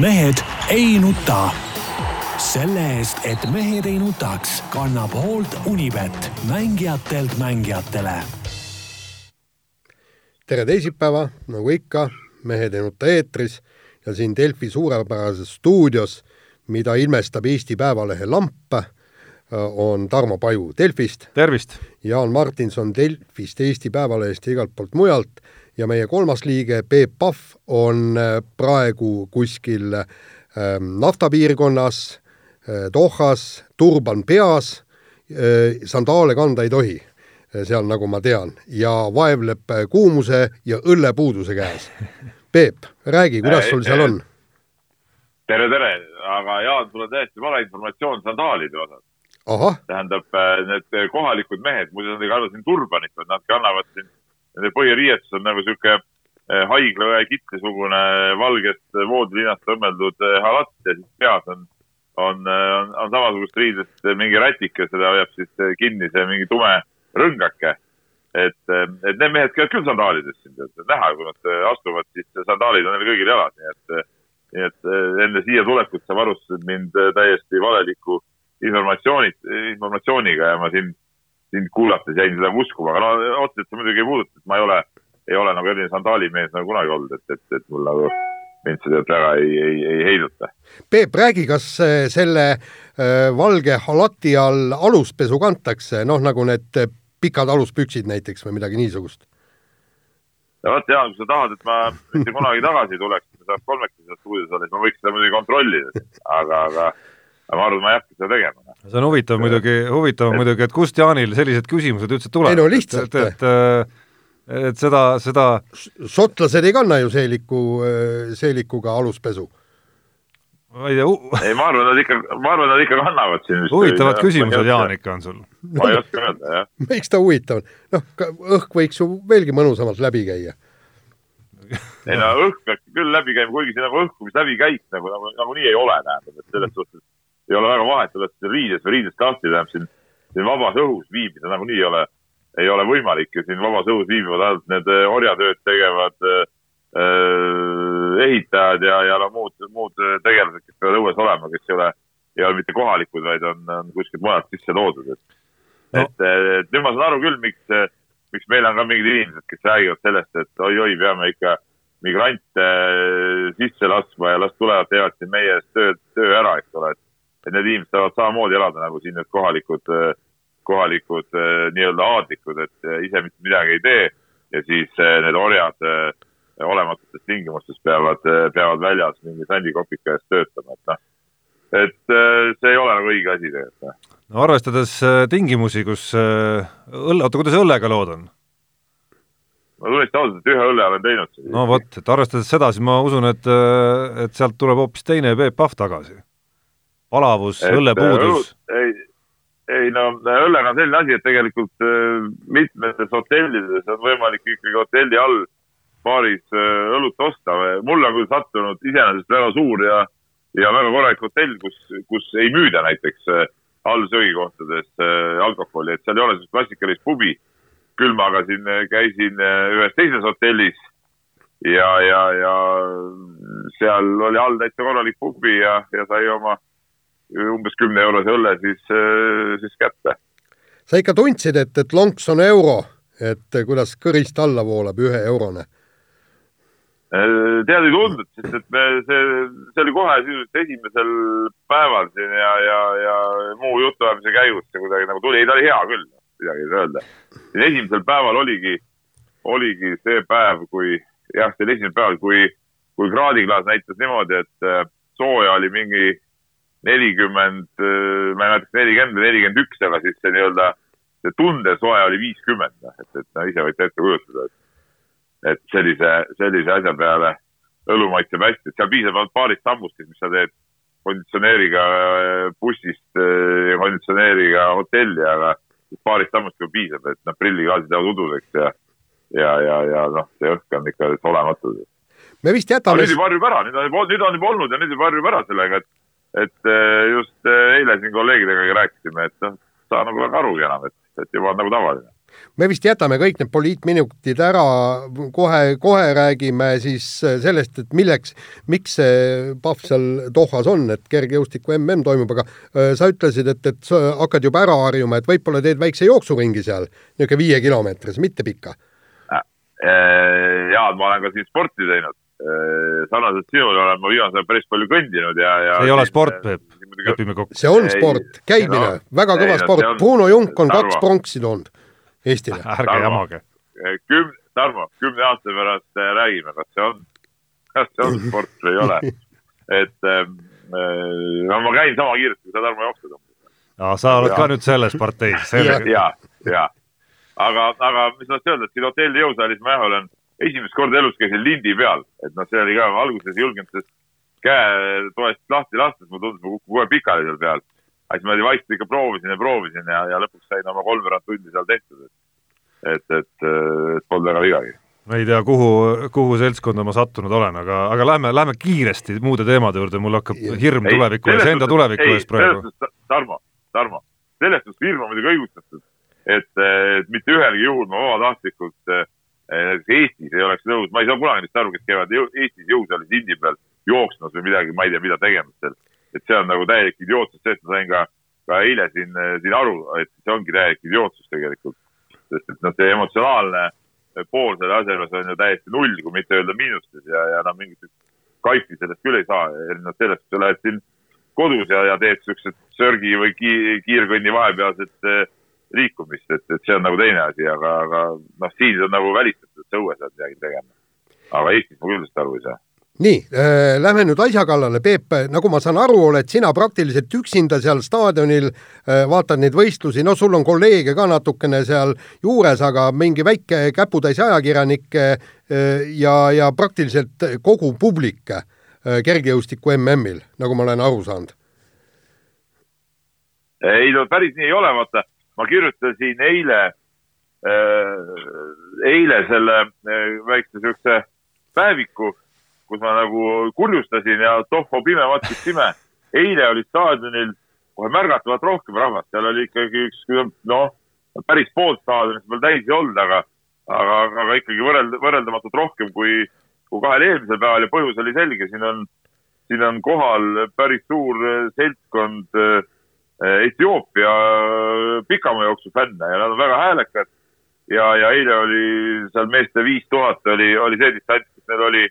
mehed ei nuta. selle eest, et mehed ei nutaks, kannab hoolt Unibet, mängijatelt mängijatele. tere teisipäeva, nagu ikka, Mehed ei nuta eetris ja siin Delfi suurepärases stuudios, mida ilmestab Eesti Päevalehe lamp, on Tarmo Paju Delfist. tervist! Jaan Martinson Delfist, Eesti Päevalehest ja igalt poolt mujalt ja meie kolmas liige, Peep Pahv, on äh, praegu kuskil ähm, naftapiirkonnas, äh, Dohas, turban peas, äh, sandaale kanda ei tohi seal, nagu ma tean, ja vaevleb kuumuse ja õllepuuduse käes. Peep, räägi, kuidas sul seal on? tere, tere, aga Jaan, sul on täiesti vale informatsioon sandaalide osas. tähendab, need kohalikud mehed, muidu nad ei kanna siin turbanit, vaid nad kannavad siin nende põhiriietus on nagu eh, haiglaõe kitlisugune valgest voodilinast õmmeldud eh, halatt ja siis peas on, on, eh, on, on samasugust riidest mingi rätike, seda hoiab siis kinni see mingi tume rõngake. et, et need mehed käivad küll sandaalides siin, näha, kui nad astuvad, siis sandaalid on neil kõigil jalas, nii et, nii et enne siia tulekut sa varustasid mind täiesti valeliku informatsiooni, informatsiooniga ja ma siin sind kuulates jäin seda uskuma, aga no otseselt see muidugi ei puuduta, et ma ei ole, ei ole nagu selline sandaalimees nagu kunagi olnud, et, et, et mul nagu mind see tegelikult väga ei, ei, ei heiduta. Peep, räägi, kas äh, selle äh, valge halati all aluspesu kantakse, noh nagu need pikad aluspüksid näiteks või midagi niisugust? ja vot Jaan, kui sa tahad, et ma mitte kunagi tagasi tuleks, me saaks kolmekesi seal stuudios olla, siis ma võiks seda muidugi kontrollida, aga, aga aga ma arvan, et ma ei hakka seda tegema. Noh. see on huvitav muidugi, huvitav et... muidugi, et kust Jaanil sellised küsimused üldse tulevad? ei no lihtsalt. et, et, et, et seda, seda šotlased ei kanna ju seeliku, seelikuga aluspesu. ma ei tea uh... ei, ma arvan, nad ikka, ma arvan, nad ikka kannavad siin huvitavad küsimused, Jaan, ikka on sul. ma ei oska öelda, jah. miks ta huvitav on? noh, õhk võiks ju veelgi mõnusamalt läbi käia ei no õhk peaks küll läbi käima, kuigi see nagu õhku, mis läbi käiks nagu, nagu, nagunii ei ole, tähendab, et selles suhtes ei ole väga vahet, oled sa riides või riidest lahti, tähendab siin, siin vabas õhus viibida nagunii ei ole, ei ole võimalik ja siin vabas õhus viibivad ainult need äh, orjatööd tegevad äh, ehitajad ja, ja no muud, muud tegelased, kes peavad õues olema, kes ei ole, ei ole mitte kohalikud, vaid on, on kuskilt mujalt sisse toodud, et no. et, et nüüd ma saan aru küll, miks, miks meil on ka mingid inimesed, kes räägivad sellest, et oi-oi, peame ikka migrante sisse laskma ja las tulevad, teevad siin meie eest töö, töö ära, eks ole, et et need inimesed saavad samamoodi elada nagu siin need kohalikud, kohalikud nii-öelda aadlikud, et ise mitte midagi ei tee ja siis need orjad olematutes tingimustes peavad, peavad väljas mingi sandikopika eest töötama, et noh, et see ei ole nagu õige asi tegelikult. Noh. no arvestades tingimusi, kus õlle, oota, kuidas õllega lood on? ma tunnistan ausalt, et ühe õlle olen teinud. no vot, et arvestades seda, siis ma usun, et, et sealt tuleb hoopis teine Peep Pahv tagasi palavus, õllepuudus? ei, ei no õllega on selline asi, et tegelikult äh, mitmetes hotellides on võimalik ikkagi hotelli all baaris äh, õlut osta. mul on küll sattunud iseenesest väga suur ja, ja väga korralik hotell, kus, kus ei müüda näiteks äh, all söögikohtades alkoholi, et seal ei ole sellist klassikalist pubi. küll ma aga siin käisin ühes teises hotellis ja, ja, ja seal oli all täitsa korralik pubi ja, ja sai oma umbes kümne eurose õlle siis, äh, siis kätte. sa ikka tundsid, et, et lonks on euro, et kuidas kõrist alla voolab üheeurone? Äh, tead, ei tundnud, sest et me, see, see oli kohe sisuliselt esimesel päeval siin ja, ja, ja muu jutuajamise käigus see kuidagi nagu tuli, ei ta oli hea küll, midagi ei saa öelda. esimesel päeval oligi, oligi see päev, kui jah, see oli esimene päev, kui, kui kraadiklaas näitas niimoodi, et sooja oli mingi nelikümmend, ma ei mäleta, nelikümmend või nelikümmend üks, aga siis see nii-öelda, see tundesoe oli viiskümmend, noh, et, et no ise võite ette kujutada, et, et sellise, sellise asja peale õlu maitseb hästi, et seal piisab ainult paarist sammust, mis sa teed konditsioneeriga bussist ja konditsioneeriga hotelli, aga paarist sammust juba piisab, et noh, prilliklaasid jäävad uduseks ja, ja, ja, ja noh, see õhk on ikka olematu. me vist jätame. nüüd juba harjub ära, nüüd on, nüüd on juba olnud ja nüüd juba harjub ära sellega, et et eh, just eh, eile siin kolleegidega rääkisime, et noh, saa nagu väga arugi enam, et, et juba on nagu tavaline. me vist jätame kõik need poliitminutid ära, kohe, kohe räägime siis sellest, et milleks, miks see Pahv seal Dohas on, et kergejõustiku mm toimub, aga sa ütlesid, et, et sa hakkad juba ära harjuma, et võib-olla teed väikse jooksuringi seal, niisugune viiekilomeetrise, mitte pika. Äh, jaa, ma olen ka siin sporti teinud. Äh, sarnaselt sinule olen ma viimasel ajal päris palju kõndinud ja, ja see ei ole sport, Peep, lepime kokku. see on sport, käimine no,, väga kõva ei, sport, Bruno Junk on Tarmo. kaks pronksi toonud Eestile. ärge jamage. kümne, Tarmo, kümne aasta pärast äh, räägime, kas see on, kas see on sport või ei ole. et ähm, äh, no ma käin sama kiiresti, kui sa, Tarmo, jooksed. no sa oled ja. ka nüüd selles parteis. ja, ja, ja., aga, aga mis ma tahtsin öelda, et siin hotelli jõusaalis ma jah olen esimest korda elus käisin lindi peal, et noh, see oli ka alguses ei julgenud sellest käe toest lahti lasta, siis mulle tundus, ma kukun kohe pikali seal peal aga siis ma vaikselt ikka proovisin ja proovisin ja, ja lõpuks sain oma kolmveerand tundi seal tehtud, et, et, et, et polnud väga vigagi. ma ei tea, kuhu, kuhu seltskonda ma sattunud olen, aga, aga lähme, lähme kiiresti muude teemade juurde, mul hakkab hirm ei, tuleviku ees, enda tuleviku ees praegu. Tarmo, Tarmo, selles suhtes hirm on muidugi õigustatud, et, et mitte ühelgi juhul ma vabatahtlikult äh, Eestis ei oleks nõus, ma ei saa kunagi neist aru, kes käivad Eestis jõusaalis indi peal jooksmas või midagi, ma ei tea, mida tegemas seal et see on nagu täielik idiootsus, sellest ma sain ka, ka eile siin, siin aru, et see ongi täielik idiootsus tegelikult. sest et noh, see emotsionaalne pool selle asja juures on ju täiesti null, kui mitte öelda miinustes ja, ja noh, mingit kaifi sellest küll ei saa, erinevalt sellest, kui sa lähed siin kodus ja, ja teed siuksed sörgi või ki, kiirkõnni vahepealset eh, liikumist, et, et see on nagu teine asi, aga, aga noh, siin on nagu välistatud, et sa õues pead midagi tegema. aga Eestis ma küll sellest aru ei saa nii äh,, lähme nüüd asja kallale, Peep, nagu ma saan aru, oled sina praktiliselt üksinda seal staadionil äh,, vaatad neid võistlusi, no sul on kolleege ka natukene seal juures, aga mingi väike käputäis ajakirjanikke äh, ja, ja praktiliselt kogu publik äh, kergejõustiku MM-il, nagu ma olen aru saanud. ei no päris nii ei ole, vaata, ma kirjutasin eile äh,, eile selle äh, väikse siukse päeviku kus ma nagu kurjustasin ja tohho pime, vaat kus pime. eile oli staadionil kohe märgatavalt rohkem rahvast, seal oli ikkagi üks, noh, päris pool staadionit veel täis ei olnud, aga, aga, aga ikkagi võrreld-, võrreldamatult rohkem kui, kui kahel eelmisel päeval ja põhjus oli selge, siin on, siin on kohal päris suur seltskond äh, Etioopia pikamäejooksu fänne ja nad on väga häälekad. ja, ja eile oli seal meeste viis tuhat oli, oli see distants, kus neil oli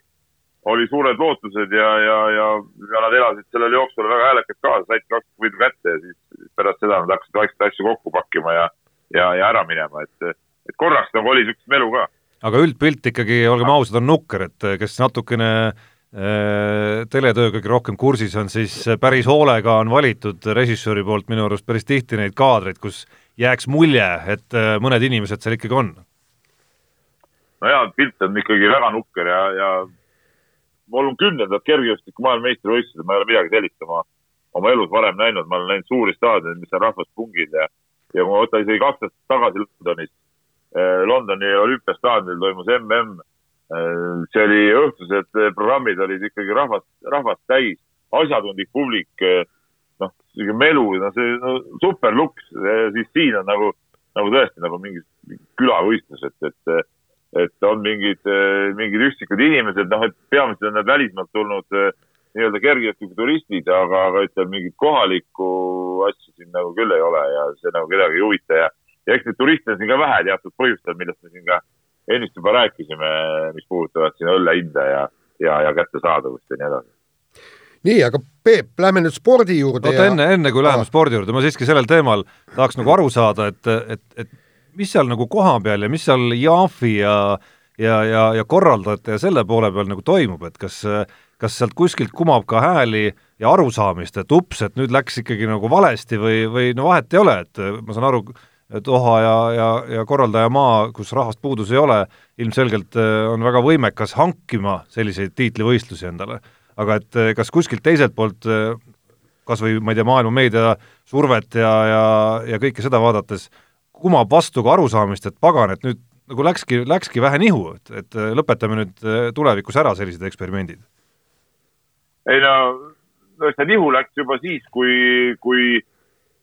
oli suured lootused ja, ja, ja, ja nad elasid sellele jooksule väga häälekalt kaasa, said kaks võidu kätte ja siis pärast seda nad hakkasid vaikselt asju kokku pakkima ja, ja, ja ära minema, et, et korraks nagu oli niisugust melu ka. aga üldpilt ikkagi, olgem ausad, on nukker, et kes natukene äh, teletööga rohkem kursis on, siis päris hoolega on valitud režissööri poolt minu arust päris tihti neid kaadreid, kus jääks mulje, et äh, mõned inimesed seal ikkagi on. no jaa, pilt on ikkagi väga nukker ja, ja mul on kümnendad kergejõustiku maailmameistrivõistlused, ma ei ole midagi sellist oma, oma elus varem näinud, ma olen näinud suuri staadione, mis on rahvast pungil ja, ja kui ma võtan isegi kaks aastat tagasi Londonis Londoni olümpiastaadionil toimus mm see oli, õhtused programmid olid ikkagi rahvast, rahvast täis, asjatundlik publik eh,, noh, sihuke melu, no see no, super luks, siis siin on nagu, nagu tõesti nagu mingi, külavõistlus, et, et et on mingid, eh, mingid üksikud inimesed, noh, et peamiselt on nad välismaalt tulnud nii-öelda kergejõustiku turistid, aga, aga ütleme, mingit kohalikku asju siin nagu küll ei ole ja see nagu kedagi ei huvita ja, ja eks neid turiste on siin ka vähe teatud põhjustel, millest me siin ka ennist juba rääkisime, mis puudutavad siin õlle hinda ja, ja, ja kättesaadavust ja nii edasi nii, aga Peep, lähme nüüd spordi juurde. oota ja..., enne, enne kui läheme spordi juurde, ma siiski sellel teemal tahaks nagu aru saada, et, et, et mis seal nagu kohapeal ja mis seal Jaafi ja ja, ja, ja korraldajate ja selle poole peal nagu toimub, et kas kas sealt kuskilt kumab ka hääli ja arusaamist, et ups, et nüüd läks ikkagi nagu valesti või, või no vahet ei ole, et ma saan aru, et OHA ja, ja, ja korraldajamaa, kus rahvast puudus ei ole, ilmselgelt äh, on väga võimekas hankima selliseid tiitlivõistlusi endale. aga et äh, kas kuskilt teiselt poolt äh, kas või ma ei tea, maailma meedia survet ja, ja, ja kõike seda vaadates, kumab vastu ka arusaamist, et pagan, et nüüd nagu läkski, läkski vähe nihu, et, et lõpetame nüüd tulevikus ära sellised eksperimendid? ei no, no see nihu läks juba siis, kui, kui,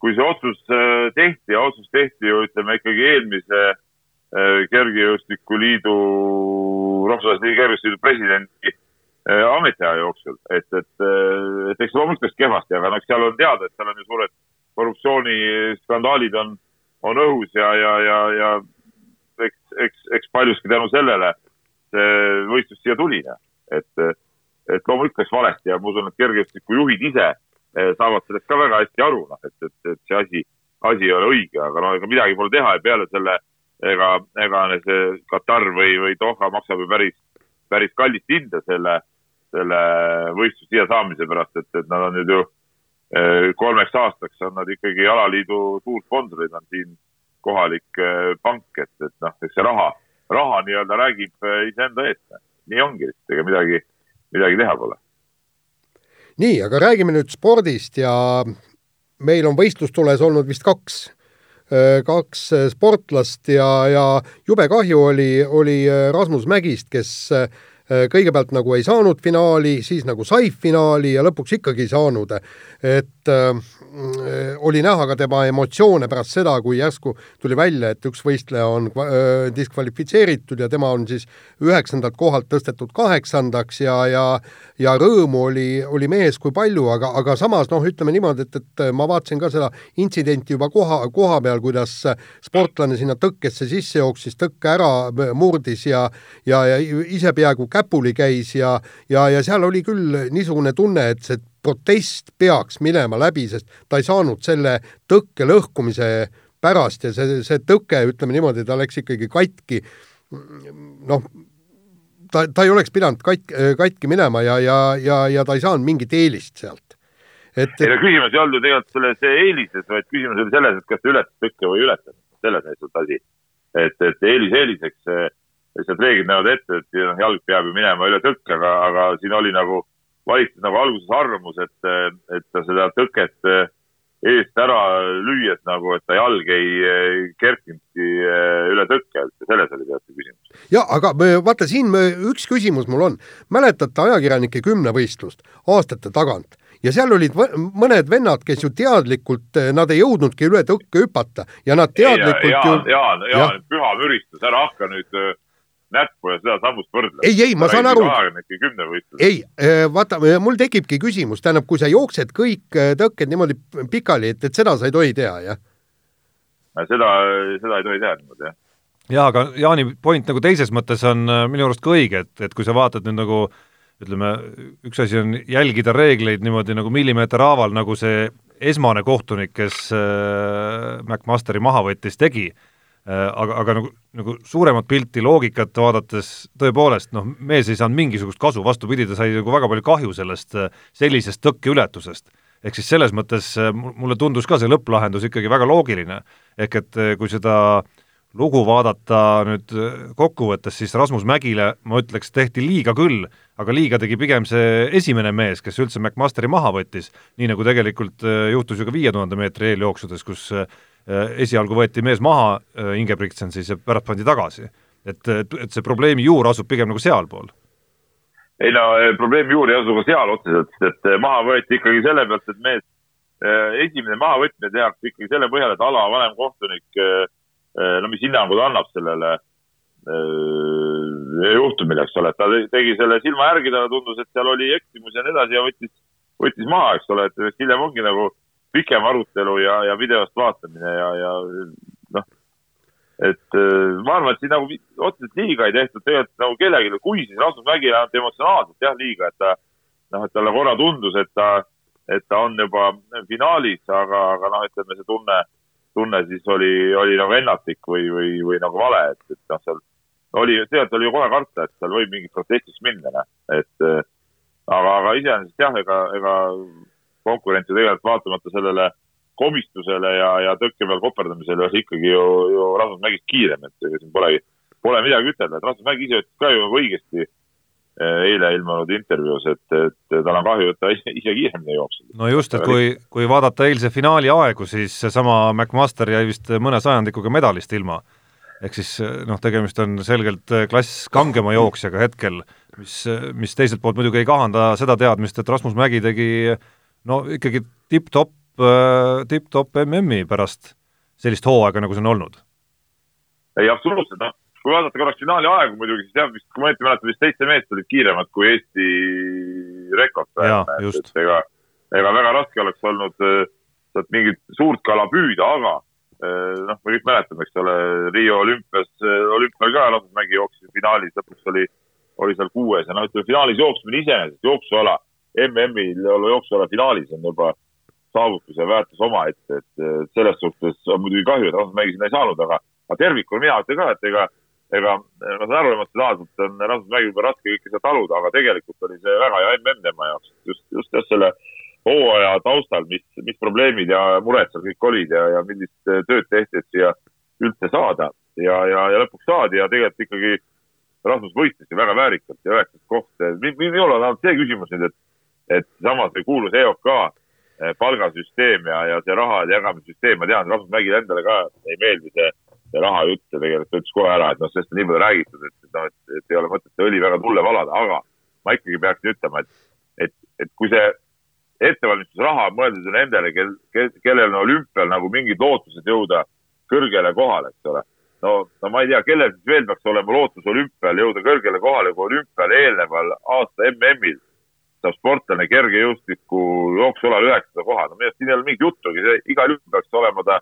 kui see otsus äh, tehti ja otsus tehti ju ütleme ikkagi eelmise kergejõustikuliidu, rahvusvahelise kergejõustikuliidu presidendi ametiaja jooksul, et, et, et eks loomulikult läks kehvasti, aga noh, seal on teada, et seal on ju suured korruptsiooniskandaalid on, on õhus ja, ja, ja, ja eks, eks, eks paljuski tänu sellele see võistlus siia tuli, et, et loomulikult läks valesti ja ma usun, et kergejõustikujuhid ise saavad sellest ka väga hästi aru, noh, et, et, et see asi, asi ei ole õige, aga no ega midagi pole teha ja peale selle ega, ega see Katar või, või Doha maksab ju päris, päris kallist hinda selle, selle võistluse siia saamise pärast, et, et nad on nüüd ju eh, kolmeks aastaks on nad ikkagi alaliidu suursponsorid, on siin kohalik eh, pank, et, et noh, eks see raha, raha nii-öelda räägib iseenda eest. nii ongi, ega midagi midagi teha pole. Nii, aga räägime nüüd spordist ja meil on võistlustules olnud vist kaks, äh, kaks sportlast ja, ja jube kahju oli, oli Rasmus Mägist, kes äh, kõigepealt nagu ei saanud finaali, siis nagu sai finaali ja lõpuks ikkagi ei saanud. et äh, Äh, oli näha ka tema emotsioone pärast seda, kui järsku tuli välja, et üks võistleja on äh, diskvalifitseeritud ja tema on siis üheksandalt kohalt tõstetud kaheksandaks ja, ja ja rõõmu oli, oli mees kui palju, aga, aga samas noh, ütleme niimoodi, et, et ma vaatasin ka seda intsidenti juba koha, koha peal, kuidas sportlane sinna tõkkesse sisse jooksis, tõkke ära murdis ja ja, ja ise peaaegu käpuli käis ja ja, ja seal oli küll niisugune tunne, et see protest peaks minema läbi, sest ta ei saanud selle tõkke lõhkumise pärast ja see, see tõke, ütleme niimoodi, ta läks ikkagi katki, noh, ta, ta ei oleks pidanud katki, katki minema ja, ja, ja, ja ta ei saanud mingit eelist sealt. et, ei no küsimus ei olnud ju tegelikult selles eelises, vaid küsimus oli selles, et kas ta ületas tõkke või ei ületanud, selles on lihtsalt asi. et, et eelis eeliseks, lihtsalt reeglid näevad ette, et jalg peab ju minema üle tõkke, aga, aga siin oli nagu valitses nagu alguses arvamus, et, et ta seda tõket eh, eest ära lüües nagu, et ta jalg ei eh, kerkinudki eh, üle tõkke, et selles oli teatud küsimus. ja aga vaata siin üks küsimus mul on, mäletate ajakirjanike kümnevõistlust aastate tagant ja seal olid mõned vennad, kes ju teadlikult, nad ei jõudnudki üle tõkke hüpata ja nad teadlikult ei, Jaan, ju. Jaan, Jaan, Jaan, püha müristus, ära hakka nüüd näppu ja seda sammust võrdlema. ei, ei, ma saan aru. ei, äh, vaata, mul tekibki küsimus, tähendab, kui sa jooksed kõik äh, tõkked niimoodi pikali, et, et seda sa ei tohi teha, jah? seda, seda ei tohi teha niimoodi, jah. jaa, aga Jaani point nagu teises mõttes on minu arust ka õige, et, et kui sa vaatad nüüd nagu ütleme, üks asi on jälgida reegleid niimoodi nagu millimeeter haaval, nagu see esmane kohtunik, kes äh, McMasteri maha võttis, tegi aga, aga nagu, nagu suuremat pilti, loogikat vaadates tõepoolest noh, mees ei saanud mingisugust kasu, vastupidi, ta sai nagu väga palju kahju sellest äh, sellisest tõkkeületusest. ehk siis selles mõttes äh, mulle tundus ka see lõpplahendus ikkagi väga loogiline. ehk et kui seda lugu vaadata nüüd kokkuvõttes, siis Rasmus Mägile ma ütleks, tehti liiga küll, aga liiga tegi pigem see esimene mees, kes üldse McMasteri maha võttis, nii nagu tegelikult juhtus ju ka viie tuhande meetri eeljooksudes, kus Äh, esialgu võeti mees maha, äh, Ingebrigtsen siis, ja pärast pandi tagasi. et, et see probleemi juur asub pigem nagu sealpool. ei no äh, probleemi juur ei asu ka seal otseselt, et maha võeti ikkagi selle pealt, et mees, esimene mahavõtmine tehakse ikkagi selle põhjal, et ala vanemkohtunik, no mis hinnangu ta annab sellele juhtumile, eks ole, et ta tegi selle silma järgi, talle tundus, et seal oli eksimus ja nii edasi ja võttis, võttis maha, eks ole, et hiljem ongi nagu pikem arutelu ja, ja videost vaatamine ja, ja noh, et äh, ma arvan, et siin nagu otseselt liiga ei tehtud. Tegelikult nagu kellelegi, kui siis Rasmus Mägi ainult emotsionaalselt jah, liiga, et ta noh, et talle korra tundus, et ta, et ta on juba finaalis, aga, aga noh, ütleme see tunne, tunne siis oli, oli nagu ennatlik või, või, või nagu vale, et, et noh, seal oli, tegelikult oli ju kohe karta, et seal võib mingit protestiks minna, noh, et äh, aga, aga iseenesest jah, ega, ega konkurentsi tegelikult vaatamata sellele komistusele ja, ja tõkke peal koperdamisele oli ikkagi ju, ju Rasmus Mägist kiirem, et ega siin polegi, pole midagi ütelda, et Rasmus Mägi ise ütles ka ju õigesti eh, eile ilmunud intervjuus, et, et tal on kahju, et ta ise, ise kiiremini jookseb. no just, et kui, kui vaadata eilse finaali aegu, siis seesama McMaster jäi vist mõne sajandikuga medalist ilma. ehk siis noh, tegemist on selgelt klass kangema jooksjaga hetkel, mis, mis teiselt poolt muidugi ei kahanda seda teadmist, et Rasmus Mägi tegi no ikkagi tipp-topp, äh, tipp-topp MM-i pärast sellist hooaega, nagu see on olnud. ei, absoluutselt, noh, kui vaadata korraks finaali aegu muidugi, siis jah, vist, kui ma õieti mäletan, vist seitse meest olid kiiremad kui Eesti rekord. ega, ega väga raske oleks olnud äh, sealt mingit suurt kala püüda, aga äh, noh, me kõik mäletame, eks ole, Riio olümpias, olümpial ka Lasnamägi jooksis finaalis, lõpuks oli, oli seal kuues ja noh, ütleme finaalis jooksmine iseenesest, jooksuala, MM-il olla jooksuala finaalis on juba saavutuse väärtus omaette, et selles suhtes on muidugi kahju, et Rasmus sinna ei saanud, aga, aga tervikuna mina ütlen ka, et ega, ega ma saan aru, emotsionaalselt on Rasmus Mägi võib-olla raske kõike seda taluda, aga tegelikult oli see väga hea mm tema jaoks, just, just jah, selle hooaja taustal, mis, mis probleemid ja mured seal kõik olid ja, ja millist tööd tehti, et siia üldse saada ja, ja, ja lõpuks saadi ja tegelikult ikkagi Rasmus võitles ju väga väärikalt ja üheksas koht. minul on ainult see küsimus nüüd, et, et samas see kuulus EOK Eh, palgasüsteem ja, ja see raha jagamissüsteem, ma tean, Rasmus Mägile endale ka ei meeldi see, see raha jutt ja tegelikult ta ütles kohe ära, et noh, sellest on nii palju räägitud, et, noh, et, et ei ole mõtet see õli väga tulle valada, aga ma ikkagi peaksin ütlema, et, et, et kui see ettevalmistusraha on mõeldud ju nendele, kel, kel, kellel on olümpial nagu mingid lootused jõuda kõrgele kohale, eks ole. no, no ma ei tea, kellel siis veel peaks olema lootus olümpial jõuda kõrgele kohale, kui olümpial eelneval aasta MM-il saab sportlane kergejõustiku jooksualal üheksanda koha, no minu arust siin ei ole mingit juttugi, igal juhul peaks olema ta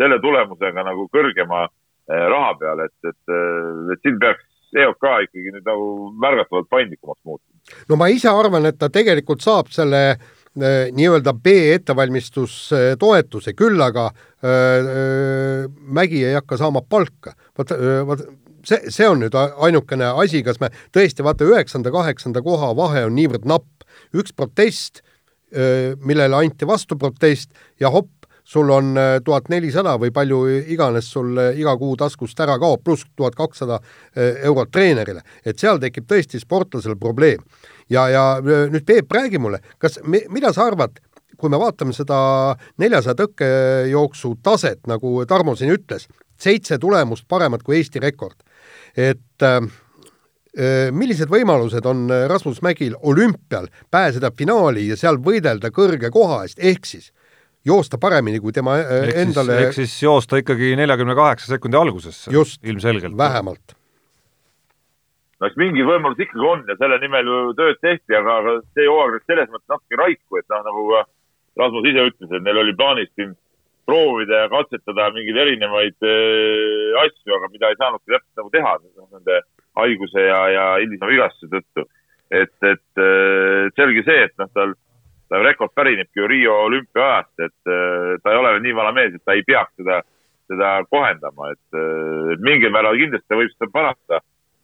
selle tulemusega nagu kõrgema eh, raha peal, et, et, eh, et siin peaks EOK ikkagi nüüd nagu märgatavalt paindlikumaks muutuma. no ma ise arvan, et ta tegelikult saab selle äh, nii-öelda B-ettevalmistustoetuse, küll aga äh, Mägi ei hakka saama palka. vot, vot see, see on nüüd ainukene asi, kas me tõesti, vaata üheksanda, kaheksanda koha vahe on niivõrd napp, üks protest, millele anti vastuprotest ja hopp, sul on tuhat nelisada või palju iganes sul iga kuu taskust ära kaob, pluss tuhat kakssada eurot treenerile. et seal tekib tõesti sportlasel probleem. ja, ja nüüd Peep, räägi mulle, kas, mida sa arvad, kui me vaatame seda neljasaja tõkkejooksu taset, nagu Tarmo siin ütles, seitse tulemust paremat kui Eesti rekord, et äh, millised võimalused on Rasmus Mägil olümpial pääseda finaali ja seal võidelda kõrge koha eest, ehk siis joosta paremini kui tema ehk endale ehk siis joosta ikkagi neljakümne kaheksa sekundi algusesse, ilmselgelt. vähemalt. no eks mingi võimalus ikkagi on ja selle nimel ju tööd tehti, aga, aga see hooaeg läks selles mõttes natuke raiku, et noh, nagu Rasmus ise ütles, et neil oli plaanis siin proovida ja katsetada mingeid erinevaid äh, asju, aga mida ei saanudki täpselt nagu teha nende haiguse ja, ja hilisema vigastuse tõttu. et, et äh, selge see, et noh, tal, tal rekord pärinebki ju Riio olümpiaajast, et äh, ta ei ole veel nii vana mees, et ta ei peaks seda, seda kohendama, et äh, mingil määral kindlasti ta võib seda parata.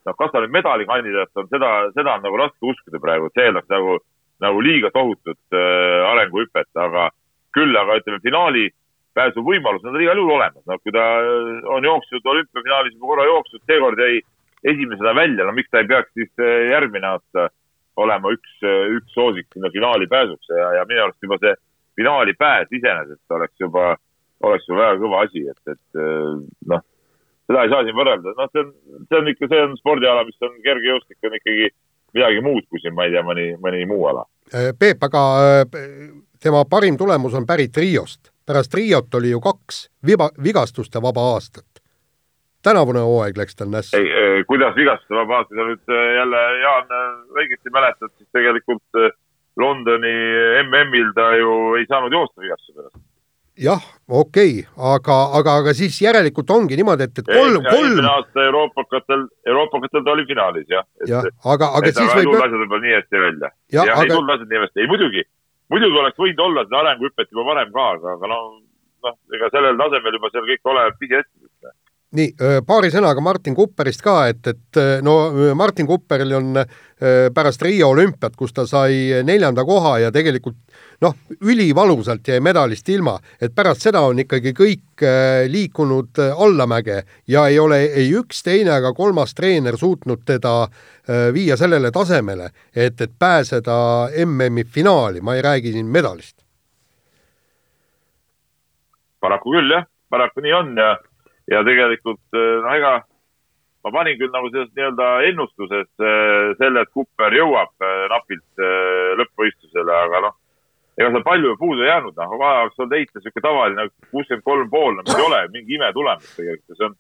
noh, kas ta nüüd medalikandidaat on, seda, seda on nagu raske uskuda praegu, et see eeldaks nagu, nagu liiga tohutut arenguhüpet, aga küll aga ütleme, finaali pääsu võimalus on igal juhul olemas, noh, kui ta on jooksnud olümpiafinaalis juba korra jooksnud, seekord jäi esimesena välja, no miks ta ei peaks siis eh, järgmine aasta olema üks, eh, üks soosik sinna finaali pääsuks ja, ja minu arust juba see finaali pääs iseenesest oleks juba, oleks juba väga kõva asi, et, et eh, noh, seda ei saa siin võrrelda, noh, see on, see on ikka, see on spordiala, mis on kergejõustik, on ikkagi midagi muud kui siin, ma ei tea, mõni, mõni muu ala. Peep, aga tema parim tulemus on pärit Riost. pärast Riot oli ju kaks viba, vigastuste vaba aastat tänavune hooaeg läks tal nässu. kuidas vigastada, ma vaatasin, nüüd äh, jälle, Jaan, äh, õigesti mäletad, siis tegelikult äh, Londoni MM-il ta ju ei saanud joosta vigastuse pärast. jah, okei okay., aga, aga, aga siis järelikult ongi niimoodi, et, et kolm, kolm. aasta euroopakatel, euroopakatel ta oli finaalis jah. jah, aga, aga siis võib. ei tulnud asjad võib-olla nii hästi välja. jah, ei tulnud asjad nii hästi, ei muidugi, muidugi oleks võinud olla seda arenguhüpet juba varem ka, aga, aga noh, noh, ega sellel tasemel juba seal kõik oleneb pisiasjadest nii, paari sõnaga Martin Kupperist ka, et, et no Martin Kupperil on pärast Riia olümpiat, kus ta sai neljanda koha ja tegelikult noh, ülivalusalt jäi medalist ilma, et pärast seda on ikkagi kõik liikunud allamäge ja ei ole ei üks, teine ega kolmas treener suutnud teda viia sellele tasemele, et, et pääseda MM-i finaali, ma ei räägi siin medalist. paraku küll jah, paraku nii on ja ja tegelikult eh, noh, ega ma panin küll nagu selles nii-öelda ennustuses eh, selle, et Cooper jõuab eh, napilt lõppvõistlusele, aga noh, ega seal palju puudu ei jäänud, noh, vaja oleks olnud heita niisugune tavaline kuuskümmend kolm pool, no mis ei ole mingi imetulemus tegelikult, see on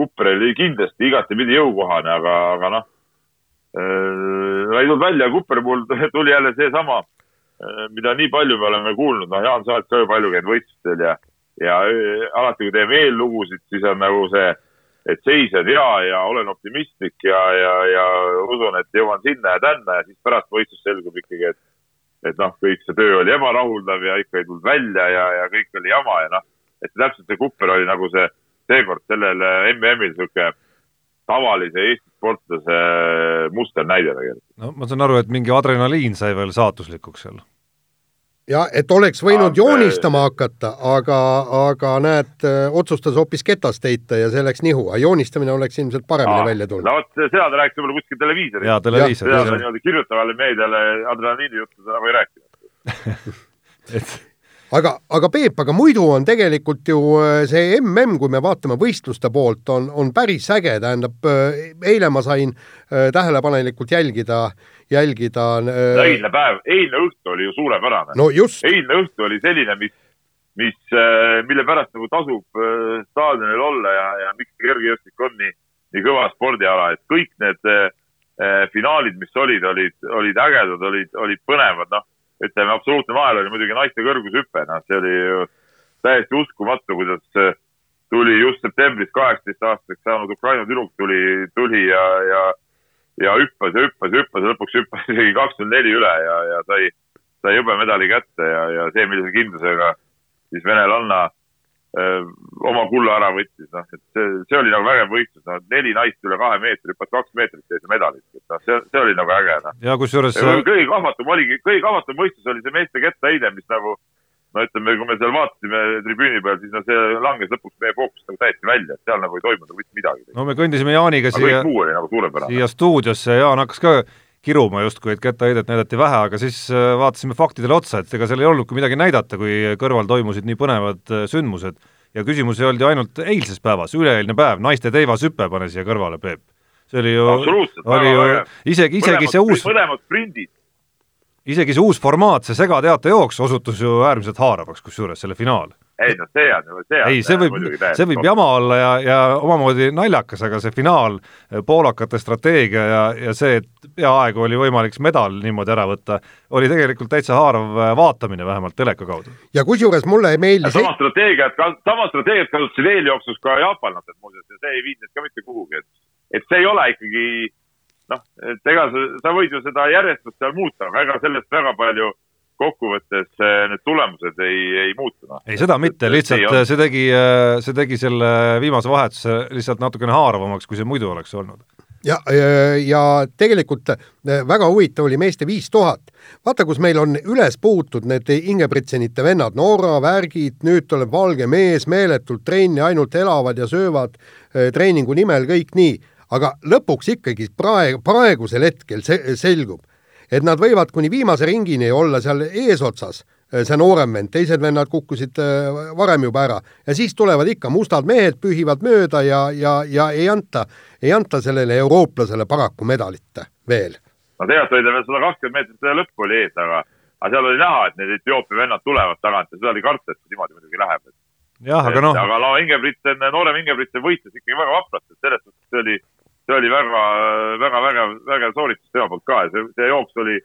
Kupper oli kindlasti igatepidi jõukohane, aga, aga noh ei tulnud välja, Kupperi puhul tuli jälle seesama mida nii palju me oleme kuulnud, noh, Jaan, sa oled ka ju palju käinud võistlustel ja, ja äh, alati, kui teeme eellugusid, siis on nagu see, et seis on hea ja olen optimistlik ja, ja, ja usun, et jõuan sinna ja tänna ja siis pärast võistlust selgub ikkagi, et et noh, kõik see töö oli ebarahuldav ja ikka ei tulnud välja ja, ja kõik oli jama ja noh, et täpselt see Kupper oli nagu see seekord sellel MM-il niisugune tavalise Eesti sportlase musternäide tegelikult. no ma saan aru, et mingi adrenaliin sai veel saatuslikuks seal. Ja et oleks võinud aga... joonistama hakata, aga, aga näed, otsustas hoopis ketast heita ja see läks nihu, aga joonistamine oleks ilmselt paremini Aa, välja tulnud. no vot, seda ta rääkis võib-olla kuskil televiisoris. jaa, televiisoris. seda niimoodi kirjutavale meediale adrenaliini juttu ta nagu ei rääkinud et aga, aga Peep, aga muidu on tegelikult ju äh, see mm, kui me vaatame võistluste poolt, on, on päris äge, tähendab äh, eile ma sain äh, tähelepanelikult jälgida, jälgida eilne päev, eilne õhtu oli ju suurepärane. no eilne õhtu oli selline, mis, mis, mille pärast nagu tasub staadionil olla ja, ja miks kergejõustik on nii, nii kõva spordiala, et kõik need finaalid, mis olid, olid, olid ägedad, olid, olid põnevad, noh ütleme, absoluutne nael oli muidugi naiste kõrgushüpe, noh, see oli ju täiesti uskumatu, kuidas äh, tuli just septembris kaheksateist aastaseks saanud Ukraina tüdruk tuli, tuli ja, ja, ja hüppas ja hüppas ja hüppas ja lõpuks hüppas isegi kakskümmend neli üle ja, ja sai, sai hõbemedali kätte ja, ja see, millise kindlusega siis venelanna öö, oma kulla ära võttis, noh, et see, see oli nagu vägev võistlus, noh, neli naist üle kahe meetri, hüppas kaks meetrit sees medalit, et noh, see, see oli nagu äge, noh. ja kusjuures kõige kahvatum oligi, kõige kahvatum võistlus oli see meeste kettaheide, mis nagu no ütleme, kui me seal vaatasime tribüüni peal, siis no see langes lõpuks meie fookusest nagu täiesti välja, et seal nagu ei toimunud mitte midagi. no me kõndisime Jaaniga siia, nagu siia stuudiosse ja Jaan hakkas ka kiruma justkui, et kettaheidet näidati vähe, aga siis äh, vaatasime faktidele otsa, et ega seal ei olnudki midagi näidata, kui kõrval toimusid nii põnevad äh, sündmused ja küsimus ei olnud ju ainult eilses päevas, üleeilne päev, naiste teivashüpe, pane siia kõrvale, Peep. see oli ju, oli ju isegi, isegi see uus mõlemad sprindid. Isegi see uus formaat, see segateatejooks osutus ju äärmiselt haaravaks, kusjuures selle finaal ei no see on, see on ei, see võib, see võib jama olla ja, ja omamoodi naljakas, aga see finaal, poolakate strateegia ja, ja see, et peaaegu oli võimalik medal niimoodi ära võtta, oli tegelikult täitsa haarav vaatamine, vähemalt teleka kaudu. ja kusjuures mulle ei meeldi sama strateegiat, sama strateegiat kasutasid eeljooksus ka jaapanlased muuseas ja see ei viinud ka mitte kuhugi, et et see ei ole ikkagi noh, et ega sa, sa võid ju seda järjestust seal muuta, aga ega sellest väga palju kokkuvõttes eh, need tulemused ei, ei muutu. Noh. ei, seda mitte, lihtsalt see tegi, eh, see tegi selle viimase vahetuse lihtsalt natukene haaravamaks, kui see muidu oleks olnud. ja, ja, ja tegelikult eh, väga huvitav oli meeste viis tuhat. vaata, kus meil on üles puutud need Ingebritsenite vennad, Norra värgid, nüüd tuleb valge mees, meeletult trenni, ainult elavad ja söövad treeningu nimel, kõik nii. Aga lõpuks ikkagi praegu, praegusel hetkel see selgub, et nad võivad kuni viimase ringini olla seal eesotsas, eh, see noorem vend, teised vennad kukkusid eh, varem juba ära ja siis tulevad ikka mustad mehed, pühivad mööda ja, ja, ja ei anta, ei anta sellele eurooplasele paraku medalit veel. no tegelikult oli ta veel sada kakskümmend meetrit lõppu oli ees, aga, aga seal oli näha, et need Etioopia vennad tulevad tagant ja seda oli karta, et niimoodi muidugi läheb. jah, aga noh. aga no Ingebrigtsen, noorem Ingebrigtsen võitles ikkagi väga vapralt, et selles suhtes see oli see oli väga, väga vägev, vägev sooritus tema poolt ka ja see, see jooks oli,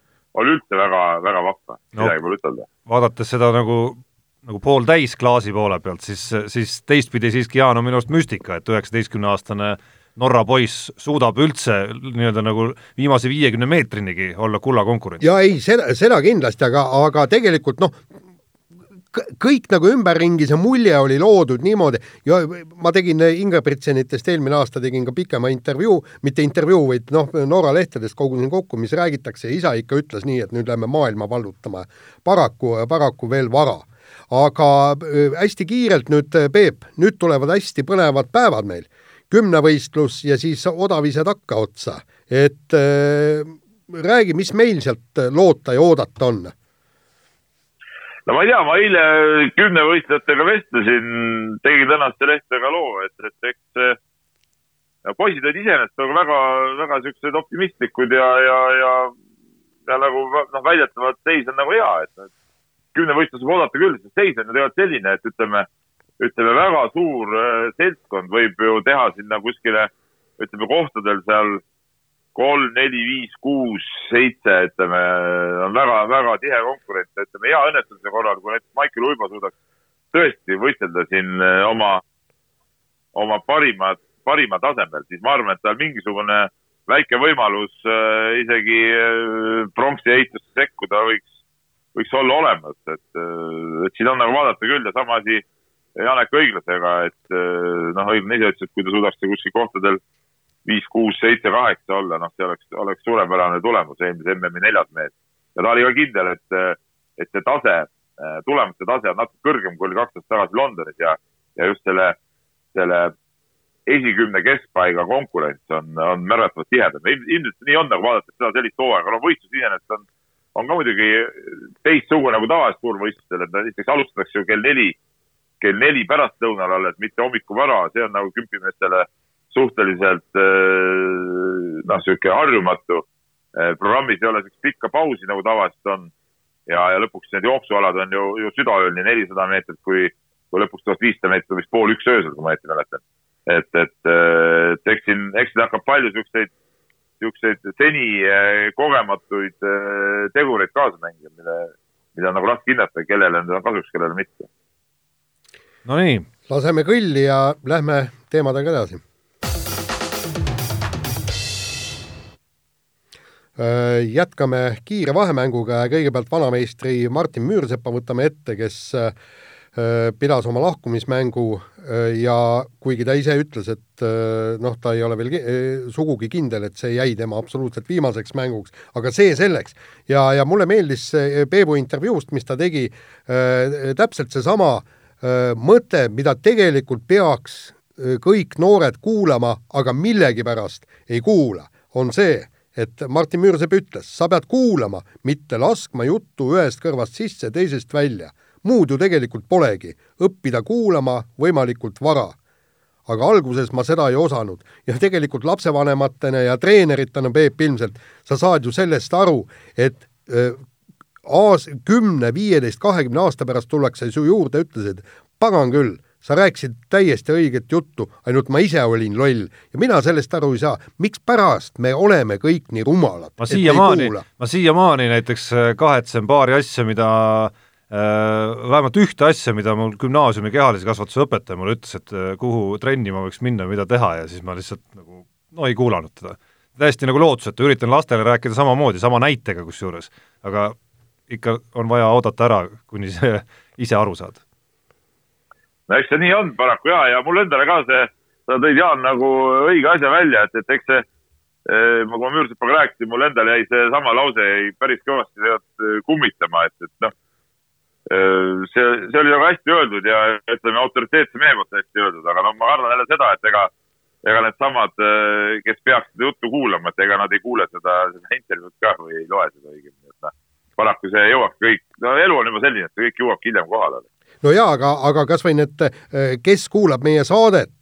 oli üldse väga, väga vahva no,, midagi pole ütelda. vaadates seda nagu, nagu pooltäis klaasi poole pealt, siis, siis teistpidi siiski Jaan on minu arust müstika, et üheksateistkümneaastane Norra poiss suudab üldse nii-öelda nagu viimase viiekümne meetrinigi olla kulla konkurents. ja ei, seda, seda kindlasti, aga, aga tegelikult noh, kõik nagu ümberringi, see mulje oli loodud niimoodi ja ma tegin Ingebritsenitest eelmine aasta tegin ka pikema intervjuu, mitte intervjuu, vaid noh, Norra lehtedest kogusin kokku, mis räägitakse, isa ikka ütles nii, et nüüd lähme maailma vallutama. paraku, paraku veel vara. aga äh, hästi kiirelt nüüd, äh, Peep, nüüd tulevad hästi põnevad päevad meil. kümnevõistlus ja siis odavise takkaotsa, et äh, räägi, mis meil sealt loota ja oodata on no ma ei tea, ma eile kümnevõistlejatega vestlesin, tegin tänaste lehte ka loo, et, et eks ja poisid olid iseenesest nagu väga, väga siuksed optimistlikud ja, ja, ja, ja nagu noh, väidetavalt seis on nagu hea, et kümnevõistlus võib oodata küll, sest seis on ju tegelikult selline, et ütleme, ütleme, väga suur äh, seltskond võib ju teha sinna kuskile, ütleme kohtadel seal kolm, neli, viis, kuus, seitse, ütleme, on väga-väga tihe konkurents, ütleme hea õnnetuse korral, kui näiteks Maicel Uibo suudaks tõesti võistelda siin äh, oma, oma parima, parima tasemel, siis ma arvan, et tal mingisugune väike võimalus äh, isegi äh, pronksi ehitusse sekkuda võiks, võiks olla olemas, et, äh, et siin on nagu vaadata küll ja sama asi Janek Õiglasega, et äh, noh, Õiglane ise ütles, et kui ta suudaks kuskil kohtadel viis, kuus, seitse, kaheksa olla, noh, see oleks, oleks suurepärane tulemus eelmise MM-i neljas mees. ja ta oli ka kindel, et, et see tase, äh, tulemuste tase on natuke kõrgem, kui oli kaks aastat tagasi Londonis ja, ja just selle, selle esikümne keskpaiga konkurents on, on märgatavalt tihedam. ilmselt nii on, nagu vaadates seda sellist hooaega, no võistlus iseenesest on, on ka muidugi teistsugune nagu tavalistel suurvõistlustel, et näiteks alustatakse ju kell neli, kell neli pärastlõunal alles, mitte hommikuvara, see on nagu kümpimeestele suhteliselt noh, niisugune harjumatu. programmis ei ole niisugust pikka pausi, nagu tavaliselt on. ja, ja lõpuks need jooksualad on ju, ju südaööl nii nelisada meetrit kui, kui lõpuks tuhat viissada meetrit vist pool üks öösel, kui ma õieti mäletan et, et, et eks siin, eks siin hakkab palju siukseid, siukseid seni eh, kogematuid eh, tegureid kaasa mängima, mille, mida on nagu raske hinnata, kellele need on kasuks, kellele mitte. Nonii. laseme kõlli ja lähme teemadega edasi. Jätkame kiire vahemänguga ja kõigepealt vanameistri Martin Müürsepa võtame ette, kes äh, Äh, pidas oma lahkumismängu äh, ja kuigi ta ise ütles, et äh, noh, ta ei ole veel sugugi kindel, et see jäi tema absoluutselt viimaseks mänguks, aga see selleks. ja, ja mulle meeldis Peebu intervjuust, mis ta tegi, täpselt seesama mõte, mida tegelikult peaks kõik noored kuulama, aga millegipärast ei kuula, on see, et Martin Müürsepp ütles, sa pead kuulama, mitte laskma juttu ühest kõrvast sisse, teisest välja. Muud ju tegelikult polegi, õppida kuulama võimalikult vara. aga alguses ma seda ei osanud. Ja tegelikult lapsevanematena ja treeneritena, Peep, ilmselt sa saad ju sellest aru, et äh, aas-, kümne, viieteist, kahekümne aasta pärast tullakse su juurde, ütlesid, pagan küll, sa rääkisid täiesti õiget juttu, ainult ma ise olin loll ja mina sellest aru ei saa, mikspärast me oleme kõik nii rumalad. ma siiamaani, ma siiamaani näiteks kahetsen paari asja, mida äh, Äh, vähemalt ühte asja, mida mul gümnaasiumi kehalise kasvatuse õpetaja mulle ütles, et äh, kuhu trenni ma võiks minna, mida teha ja siis ma lihtsalt nagu no ei kuulanud teda. täiesti nagu lootusetu, üritan lastele rääkida samamoodi, sama näitega kusjuures, aga ikka on vaja oodata ära, kuni sa ise aru saad. No eks see nii on paraku ja, ja mul endale ka see, sa tõid Jaan nagu õige asja välja, et, et eks see eh, ma, kui ma Müürsepaga rääkisin, mul endal jäi seesama lause jäi päris kõvasti kummitama, et, et noh Äh, see, see oli väga hästi öeldud ja ütleme, autoriteetse mehe poolt hästi öeldud, aga no ma arvan jälle seda, et ega, ega needsamad, kes peaks seda juttu kuulama, et ega nad ei kuule seda, seda intervjuud ka või ei loe seda õigemini, et noh, paraku see jõuab kõik, no elu on juba selline, et kõik jõuab hiljem kohale no jaa, aga, aga kas või need, äh, kes kuulab meie saadet,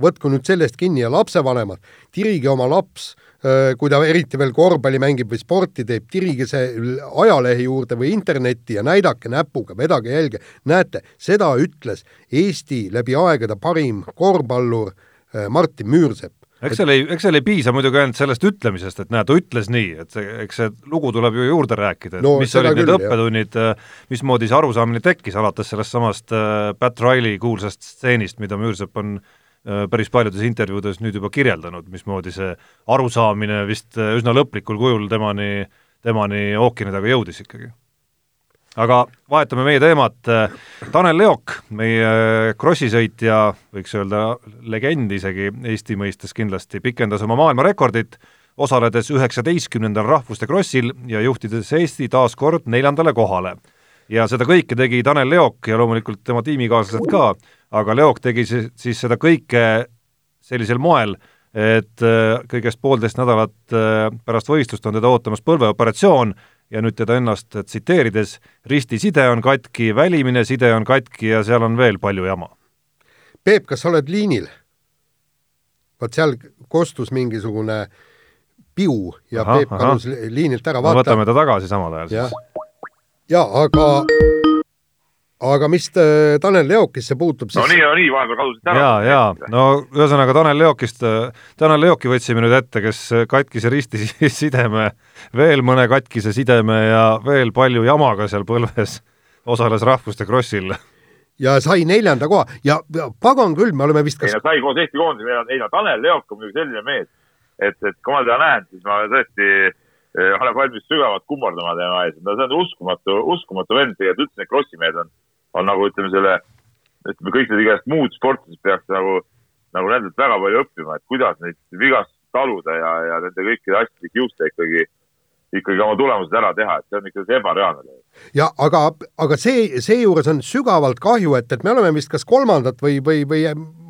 võtku nüüd sellest kinni ja lapsevanemad, tirige oma laps Äh, kui ta eriti veel korvpalli mängib või sporti teeb, tirige see ajalehe juurde või internetti ja näidake näpuga, vedage jälge. näete, seda ütles Eesti läbi aegade parim korvpallur äh, Martin Müürsepp. Eks seal ei, eks seal ei piisa muidugi ainult sellest ütlemisest, et näe, ta ütles nii, et see, eks see lugu tuleb ju juurde rääkida, et no, mis olid need õppetunnid, äh, mismoodi see arusaamine tekkis, alates sellest samast Pat Riley kuulsast stseenist, mida Müürsepp on äh, Äh, päris paljudes intervjuudes nüüd juba kirjeldanud, mismoodi see arusaamine vist äh, üsna lõplikul kujul temani, temani ookeani taga jõudis ikkagi. Aga vahetame meie teemat, äh, Tanel Leok, meie krossisõitja, võiks öelda legend isegi Eesti mõistes kindlasti, pikendas oma maailmarekordit, osaledes üheksateistkümnendal rahvuste krossil ja juhtides Eesti taas kord neljandale kohale. ja seda kõike tegi Tanel Leok ja loomulikult tema tiimikaaslased ka, aga Leok tegi siis seda kõike sellisel moel, et äh, kõigest poolteist nädalat äh, pärast võistlust on teda ootamas põlveoperatsioon ja nüüd teda ennast tsiteerides, ristiside on katki, välimine side on katki ja seal on veel palju jama. Peep, kas sa oled liinil? vot seal kostus mingisugune piu ja aha, Peep kadus liinilt ära, vaata. võtame ta tagasi samal ajal siis. jaa, aga aga mis Tanel Leokisse puutub, siis no nii, no nii, vahepeal kadusid ära. jaa, jaa, no ühesõnaga Tanel Leokist, Tanel Leoki võtsime nüüd ette, kes katkise risti sideme, veel mõne katkise sideme ja veel palju jamaga seal põlves osales Rahvuste Krossil. Ja sai neljanda koha. Ja, ja pagan küll, me oleme vist kas... ei no sai koos Eesti koondisega, ei no Tanel Leok on muidugi selline mees, et, et kui ma teda näen, siis ma tõesti eh, olen valmis sügavalt kummardama tema ees, no see on uskumatu, uskumatu vend, tegelikult üldse need krossimehed on, on nagu ütleme selle, ütleme kõik need igast muud sportlased peaks nagu, nagu nendelt väga palju õppima, et kuidas neid vigast taluda ja, ja nende kõikide asjade kiuste ikkagi ikkagi oma tulemused ära teha, et see on ikka ebareaalne. ja aga, aga see, seejuures on sügavalt kahju, et, et me oleme vist kas kolmandat või, või, või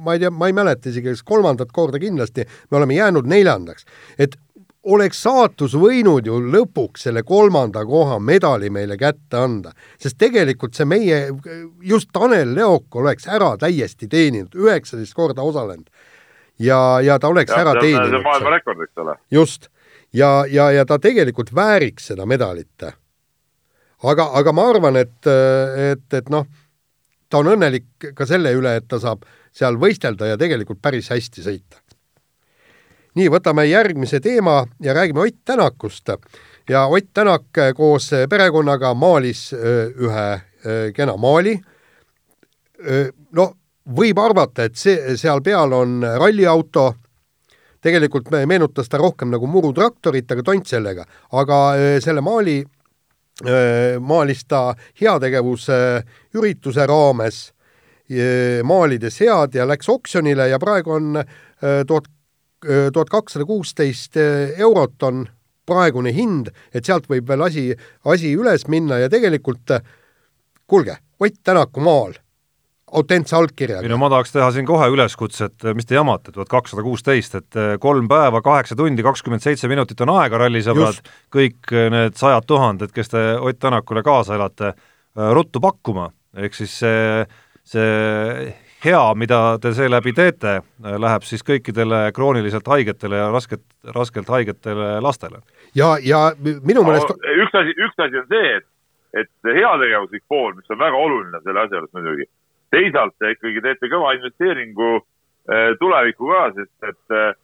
ma ei tea, ma ei mäleta isegi, kas kolmandat korda kindlasti, me oleme jäänud neljandaks. et oleks saatus võinud ju lõpuks selle kolmanda koha medali meile kätte anda, sest tegelikult see meie, just Tanel Leok oleks ära täiesti teeninud, üheksateist korda osalenud. ja, ja ta oleks ja, ära teeninud. see on maailmarekord, eks ole. just ja, ja, ja ta tegelikult vääriks seda medalit. aga, aga ma arvan, et, et, et noh, ta on õnnelik ka selle üle, et ta saab seal võistelda ja tegelikult päris hästi sõita. Nii, võtame järgmise teema ja räägime Ott Tänakust. ja Ott Tänak koos perekonnaga maalis ühe kena maali. no võib arvata, et see, seal peal on ralliauto tegelikult meenutas ta rohkem nagu murutraktorit, aga tont sellega, aga selle maali maalis ta heategevuse ürituse raames maalides head ja läks oksjonile ja praegu on tuhat, tuhat kakssada kuusteist eurot on praegune hind, et sealt võib veel asi, asi üles minna ja tegelikult kuulge, Ott Tänaku maal autentse allkirjaga. ei no ma tahaks teha siin kohe üleskutse, et mis te jamate, tuhat kakssada kuusteist, et eh, kolm päeva, kaheksa tundi, kakskümmend seitse minutit on aega, rallisõbrad, kõik eh, need sajad tuhanded, kes te Ott Tänakule kaasa elate, eh, ruttu pakkuma, ehk siis see, see hea, mida te seeläbi teete, läheb siis kõikidele krooniliselt haigetele ja rasket, raskelt haigetele lastele. ja, ja minu meelest no, üks asi, üks asi on see, et, et heategevuslik pool, mis on väga oluline selle asja juures muidugi teisalt te ikkagi teete kõva investeeringu äh, tulevikku ka, sest et äh,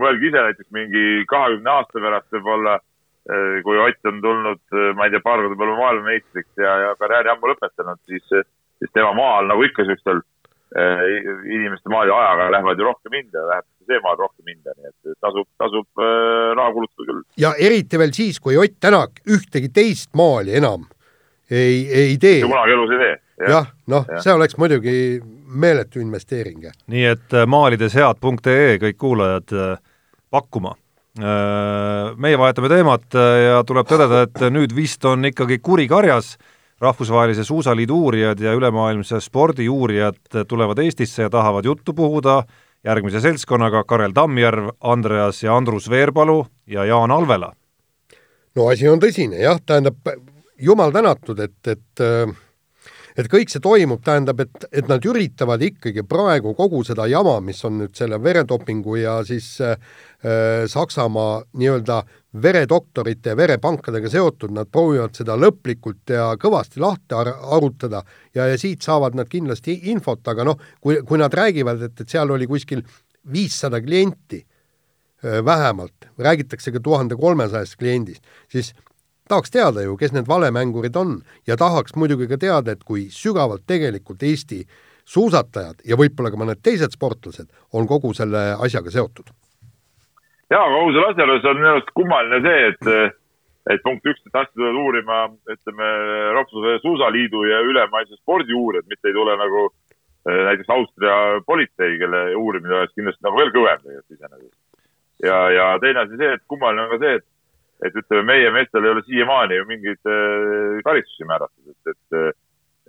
mõelge ise näiteks mingi kahekümne aasta pärast võib-olla, äh, kui Ott on tulnud, ma ei tea, paar korda peale maailmameistriks ja, ja karjääri ammu lõpetanud, siis, siis tema maal nagu ikka siukestel inimeste maal ja ajaga lähevad ju rohkem hinda, läheb see maal rohkem hinda, nii et tasub, tasub raha kulutada küll. ja eriti veel siis, kui Ott Tänak ühtegi teist maali enam ei, ei tee. kunagi elus ei tee jah, noh, see oleks muidugi meeletu investeering. nii et äh, maalideshead.ee kõik kuulajad pakkuma. Meie vahetame teemat ja tuleb tõdeda, et nüüd vist on ikkagi kuri karjas, rahvusvahelise suusaliidu uurijad ja ülemaailmse spordi uurijad tulevad Eestisse ja tahavad juttu puhuda järgmise seltskonnaga Karel Tammjärv, Andreas ja Andrus Veerpalu ja Jaan Alvela. no asi on tõsine jah, tähendab, jumal tänatud, et, et äh et kõik see toimub, tähendab, et, et nad üritavad ikkagi praegu kogu seda jama, mis on nüüd selle veredopingu ja siis äh, Saksamaa nii-öelda veredoktorite ja verepankadega seotud, nad proovivad seda lõplikult ja kõvasti lahti ar arutada ja, ja siit saavad nad kindlasti infot, aga noh, kui, kui nad räägivad, et, et seal oli kuskil viissada klienti äh, vähemalt, räägitakse ka tuhande kolmesajast kliendist, siis tahaks teada ju, kes need valemängurid on ja tahaks muidugi ka teada, et kui sügavalt tegelikult Eesti suusatajad ja võib-olla ka mõned teised sportlased on kogu selle asjaga seotud. Jaa, aga kogu selle asja juures on minu arust kummaline see, et et punkt üks, et asja tulevad uurima, ütleme, Rahvusvahelise Suusaliidu ja ülemaailmse spordi uurijad, mitte ei tule nagu eh, näiteks Austria politsei, kelle uurimine oleks kindlasti nagu veel kõvem tegelikult iseenesest. ja, ja teine asi see, et kummaline on ka see, et et ütleme, meie meestel ei ole siiamaani ju mingeid äh, karistusi määratud, et, et,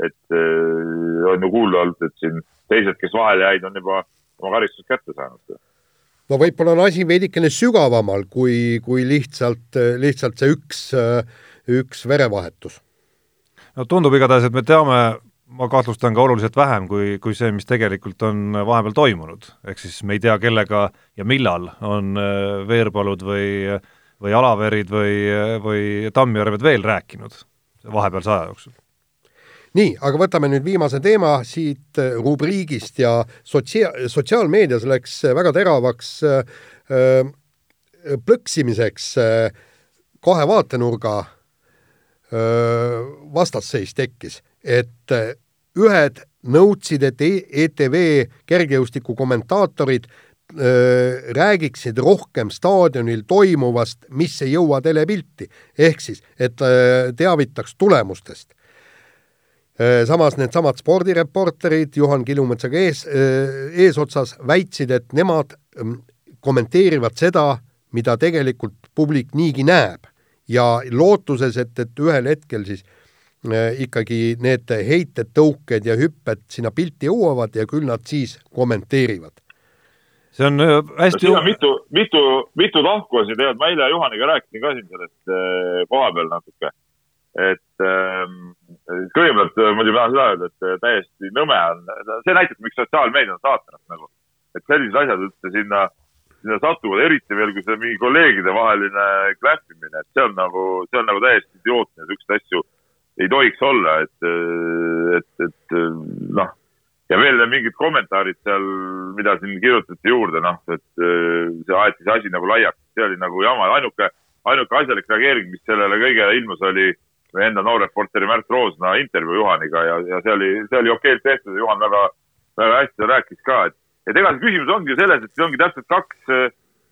et äh, on ju kuulda olnud, et siin teised, kes vahele jäid, on juba oma karistust kätte saanud. No võib-olla on asi veidikene sügavamal kui, kui lihtsalt, lihtsalt see üks, üks verevahetus. no tundub igatahes, et me teame, ma kahtlustan ka oluliselt vähem kui, kui see, mis tegelikult on vahepeal toimunud, ehk siis me ei tea, kellega ja millal on Veerpalud või äh, või Alaverid või, või Tammjärved veel rääkinud vahepealse aja jooksul? Nii, aga võtame nüüd viimase teema siit äh, rubriigist ja sotsia-, sotsiaalmeedias läks väga teravaks äh, äh, plõksimiseks äh, kahe vaatenurga äh, vastasseis tekkis, et äh, ühed nõudsid, et ETV e kergejõustiku kommentaatorid räägiksid rohkem staadionil toimuvast, mis ei jõua telepilti. ehk siis, et teavitaks tulemustest samas needsamad spordireporterid Juhan Kilumetsaga ees, eesotsas väitsid, et nemad mm, kommenteerivad seda, mida tegelikult publik niigi näeb. Ja lootuses, et, et ühel hetkel siis ikkagi need heited, tõuked ja hüpped sinna pilti jõuavad ja küll nad siis kommenteerivad. see on hästi no, mitu, mitu, mitu tahku on siin tegelikult, ma eile Juhaniga rääkisin ka siin sellest koha peal natuke et ähm, kõigepealt äh, muidugi tahan seda öelda, et äh, täiesti nõme on, see näitab, miks sotsiaalmeedia on saatanast nagu. et sellised asjad üldse sinna, sinna satuvad, eriti veel, kui see mingi kolleegide vaheline kläppimine, et see on nagu, see on nagu täiesti idiootne, siukseid asju ei tohiks olla, et, äh, et, et noh, ja veel mingid kommentaarid seal, mida siin kirjutati juurde, noh, et see aeti see asi nagu laiaks, see oli nagu jama, ainuke, ainuke asjalik reageering, mis sellele kõigele ilmus, oli meie enda noorreporteri Märt Roosna intervjuu Juhaniga ja, ja see oli, see oli okeilt tehtud ja Juhan väga, väga hästi rääkis ka, et, et ega see küsimus ongi ju selles, et siin ongi täpselt kaks,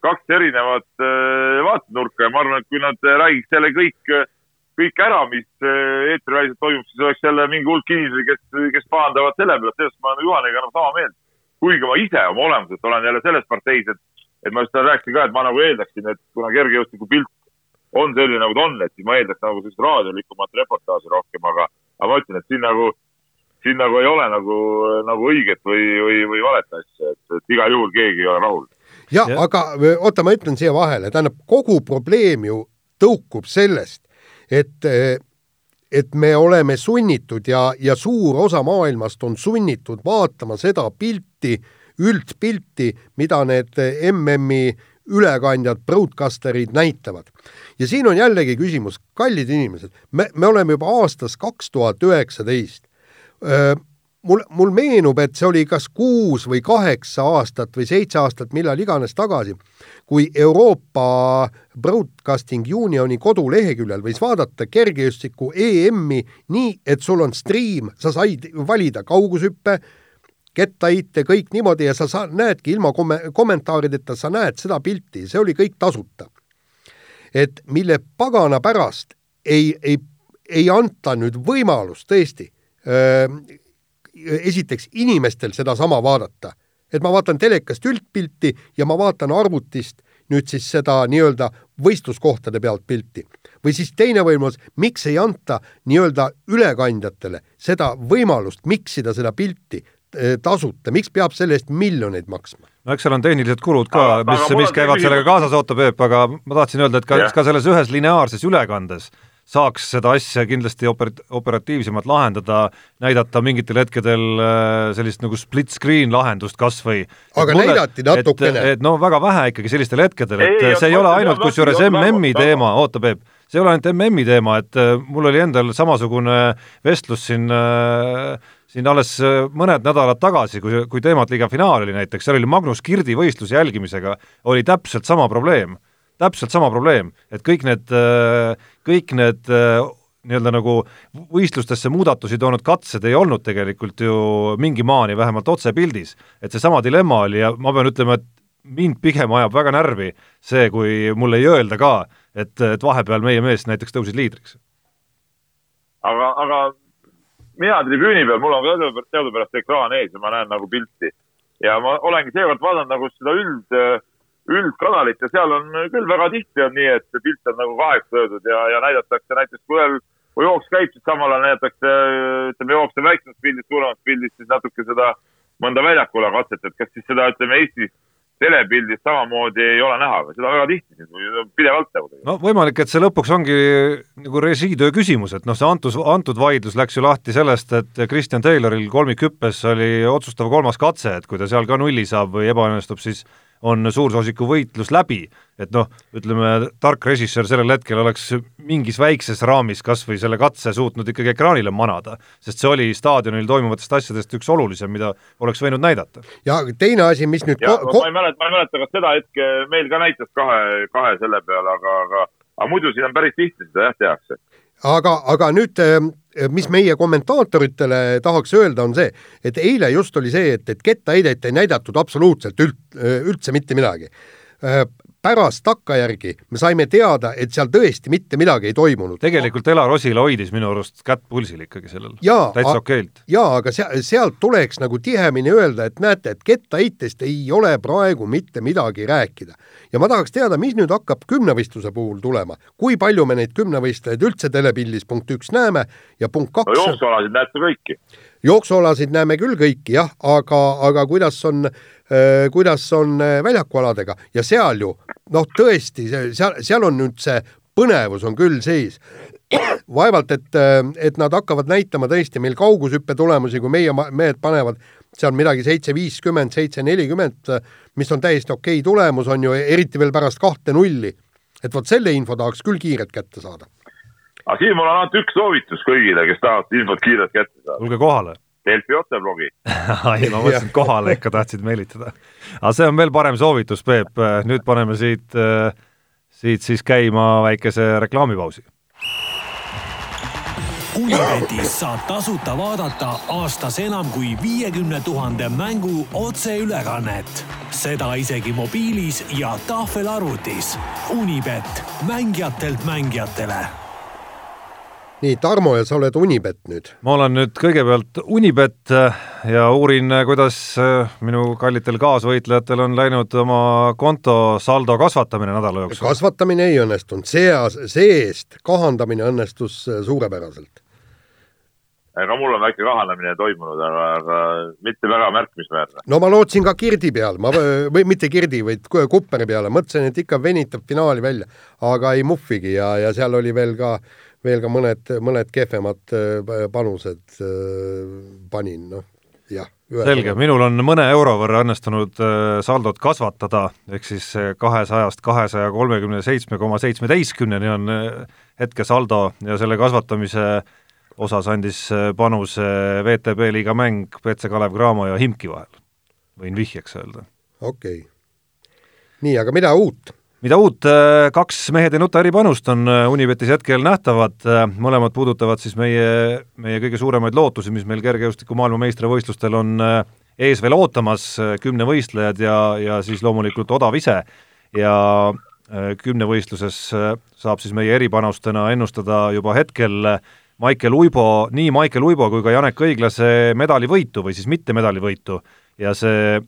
kaks erinevat äh, vaatenurka ja ma arvan, et kui nad räägiks selle kõik, kõik ära, mis äh, eetriväliselt toimub, siis oleks jälle mingi hulk inimesi, kes, kes pahandavad selle peale, sellest ma olen Juhaniga enam sama meelt. kuigi ma ise oma olemuselt olen jälle selles parteis, et, et ma just rääkisin ka, et ma nagu eeldaksin, et kuna kergejõustiku pilt on selline, nagu ta on, et siis ma eeldaks nagu sellist raadiolikumat reportaaži rohkem, aga, aga ma ütlen, et siin nagu, siin nagu ei ole nagu, nagu õiget või, või, või valet asja, et, et igal juhul keegi ei ole rahul. ja, aga oota, ma ütlen siia vahele, tähendab, kogu probleem ju tõukub sellest, et et me oleme sunnitud ja, ja suur osa maailmast on sunnitud vaatama seda pilti, üldpilti, mida need MM-i ülekandjad, broadcasterid näitavad. ja siin on jällegi küsimus, kallid inimesed, me, me oleme juba aastas kaks tuhat üheksateist. mul, mul meenub, et see oli kas kuus või kaheksa aastat või seitse aastat, millal iganes tagasi, kui Euroopa Broadcasting Unioni koduleheküljel võis vaadata kergejõustiku EM-i nii, et sul on stream, sa said valida kaugushüppe, kettaheite, kõik niimoodi ja sa sa näedki ilma komme-, kommentaarideta, sa näed seda pilti, see oli kõik tasuta. et mille pagana pärast ei, ei, ei anta nüüd võimalust tõesti öö, esiteks inimestel sedasama vaadata, et ma vaatan telekast üldpilti ja ma vaatan arvutist nüüd siis seda nii-öelda võistluskohtade pealt pilti. või siis teine võimalus, miks ei anta nii-öelda ülekandjatele seda võimalust miksida seda pilti tasuta, miks peab selle eest miljoneid maksma? no eks seal on tehnilised kulud ka, mis, mis käivad sellega kaasas, oota Peep, aga ma tahtsin öelda, et ka, ka selles ühes lineaarses ülekandes saaks seda asja kindlasti oper-, operatiivsemalt lahendada, näidata mingitel hetkedel äh, sellist nagu split screen lahendust kas või. aga mulle, näidati natukene. et no väga vähe ikkagi sellistel hetkedel, et ei, see ei ole ainult kusjuures MM-i teema, oota Peep, see ei ole ainult MM-i teema, et äh, mul oli endal samasugune vestlus siin äh, siin alles äh, mõned nädalad tagasi, kui, kui teemat-liiga finaal oli näiteks, seal oli Magnus Kirdi võistluse jälgimisega, oli täpselt sama probleem, täpselt sama probleem, et kõik need, kõik need nii-öelda nagu võistlustesse muudatusi toonud katsed ei olnud tegelikult ju mingi maani vähemalt otsepildis. et seesama dilemma oli ja ma pean ütlema, et mind pigem ajab väga närvi see, kui mulle ei öelda ka, et, et vahepeal meie mees näiteks tõusis liidriks. aga, aga mina tribüüni peal, mul on ka teadupärast ekraan ees ja ma näen nagu pilti. ja ma olengi seekord vaadanud nagu seda üld, üldkanalit ja seal on küll väga tihti on nii, et pilt on nagu kaheks löödud ja, ja näidatakse näiteks, kui ühel, kui jooks käib, siis samal ajal näidatakse, ütleme, jooksev väiksemast pildist, suuremast pildist, siis natuke seda mõnda väljakule katset, et kas siis seda, ütleme, Eestis telepildis samamoodi ei ole näha seda väga tihti, pidevalt nagu. no võimalik, et see lõpuks ongi nagu režiitöö küsimus, et noh, see antus, antud vaidlus läks ju lahti sellest, et Kristjan Tayloril kolmikhüppes oli otsustav kolmas katse, et kui ta seal ka nulli saab või ebaõnnestub, siis on suursoosiku võitlus läbi, et noh, ütleme, tark režissöör sellel hetkel oleks mingis väikses raamis kas või selle katse suutnud ikkagi ekraanile manada, sest see oli staadionil toimuvatest asjadest üks olulisem, mida oleks võinud näidata. ja teine asi, mis nüüd ja ma ei mäleta, ma ei mäleta, kas seda hetke meil ka näitas kahe, kahe selle peale, aga, aga aga muidu siin on päris tihti seda jah, tehakse aga, aga nüüd, mis meie kommentaatoritele tahaks öelda, on see, et eile just oli see, et, et kettaheidet ei näidatud absoluutselt üld, üldse mitte midagi pärast takkajärgi me saime teada, et seal tõesti mitte midagi ei toimunud. tegelikult Elar Osila hoidis minu arust kätt pulsil ikkagi sellel, täitsa okeilt. jaa, aga sea-, sealt tuleks nagu tihemini öelda, et näete, et kettaheitest ei ole praegu mitte midagi rääkida. ja ma tahaks teada, mis nüüd hakkab kümnevõistluse puhul tulema, kui palju me neid kümnevõistlejaid üldse telepildis punkt üks näeme ja punkt kaks no jooksualasid näete kõiki jooksualasid näeme küll kõiki jah, aga, aga kuidas on äh,, kuidas on äh, väljakualadega ja seal ju noh, tõesti, seal, seal on nüüd see põnevus on küll sees. vaevalt, et, äh, et nad hakkavad näitama tõesti meil kaugushüppe tulemusi, kui meie mehed panevad seal midagi seitse viiskümmend, seitse nelikümmend, mis on täiesti okei tulemus, on ju, eriti veel pärast kahte nulli. et vot selle info tahaks küll kiirelt kätte saada aga siin mul on ainult üks soovitus kõigile, kes tahavad infot kiirelt kätte saada. tulge kohale. Delfi otseblogi ei, ma mõtlesin, et kohale ikka tahtsid meelitada. aga see on veel parem soovitus, Peep, nüüd paneme siit, siit siis käima väikese reklaamipausi. Unibetis saab tasuta vaadata aastas enam kui viiekümne tuhande mängu otseülekannet. seda isegi mobiilis ja tahvelarvutis. Unibet, mängijatelt mängijatele nii, Tarmo ja sa oled Unibet nüüd? ma olen nüüd kõigepealt Unibet äh, ja uurin, äh, kuidas äh, minu kallitel kaasvõitlejatel on läinud oma konto saldo kasvatamine nädala jooksul. kasvatamine ei õnnestunud, see, see-eest kahandamine õnnestus suurepäraselt. ka mul on väike kahanemine toimunud, aga, aga mitte väga märkimisväärne. no ma lootsin ka Kirdi peale, ma, või mitte Kirdi, vaid Kupperi peale, mõtlesin, et ikka venitab finaali välja, aga ei muhvigi ja, ja seal oli veel ka äh, veel ka mõned, mõned kehvemad äh, panused äh, panin, noh, jah. selge, minul on mõne euro võrra õnnestunud äh, saldot kasvatada, ehk siis kahesajast kahesaja kolmekümne seitsme koma seitsmeteistkümneni on hetkesaldo ja selle kasvatamise osas andis panuse VTB liiga mäng BC Kalev Cramo ja Himki vahel, võin vihjeks öelda. okei okay.. nii, aga mida uut? Mida uut, äh, kaks Mehed ei nuta eripanust on äh, Unibetis hetkel nähtavad, äh, mõlemad puudutavad siis meie, meie kõige suuremaid lootusi, mis meil kergejõustiku maailmameistrivõistlustel on ees veel ootamas, kümnevõistlejad ja, ja siis loomulikult odav ise. Ja kümnevõistluses saab siis meie eripanustena ennustada juba hetkel Maicel Uibo, nii Maicel Uibo kui ka Janek Õiglase medalivõitu või siis mitte medalivõitu ja see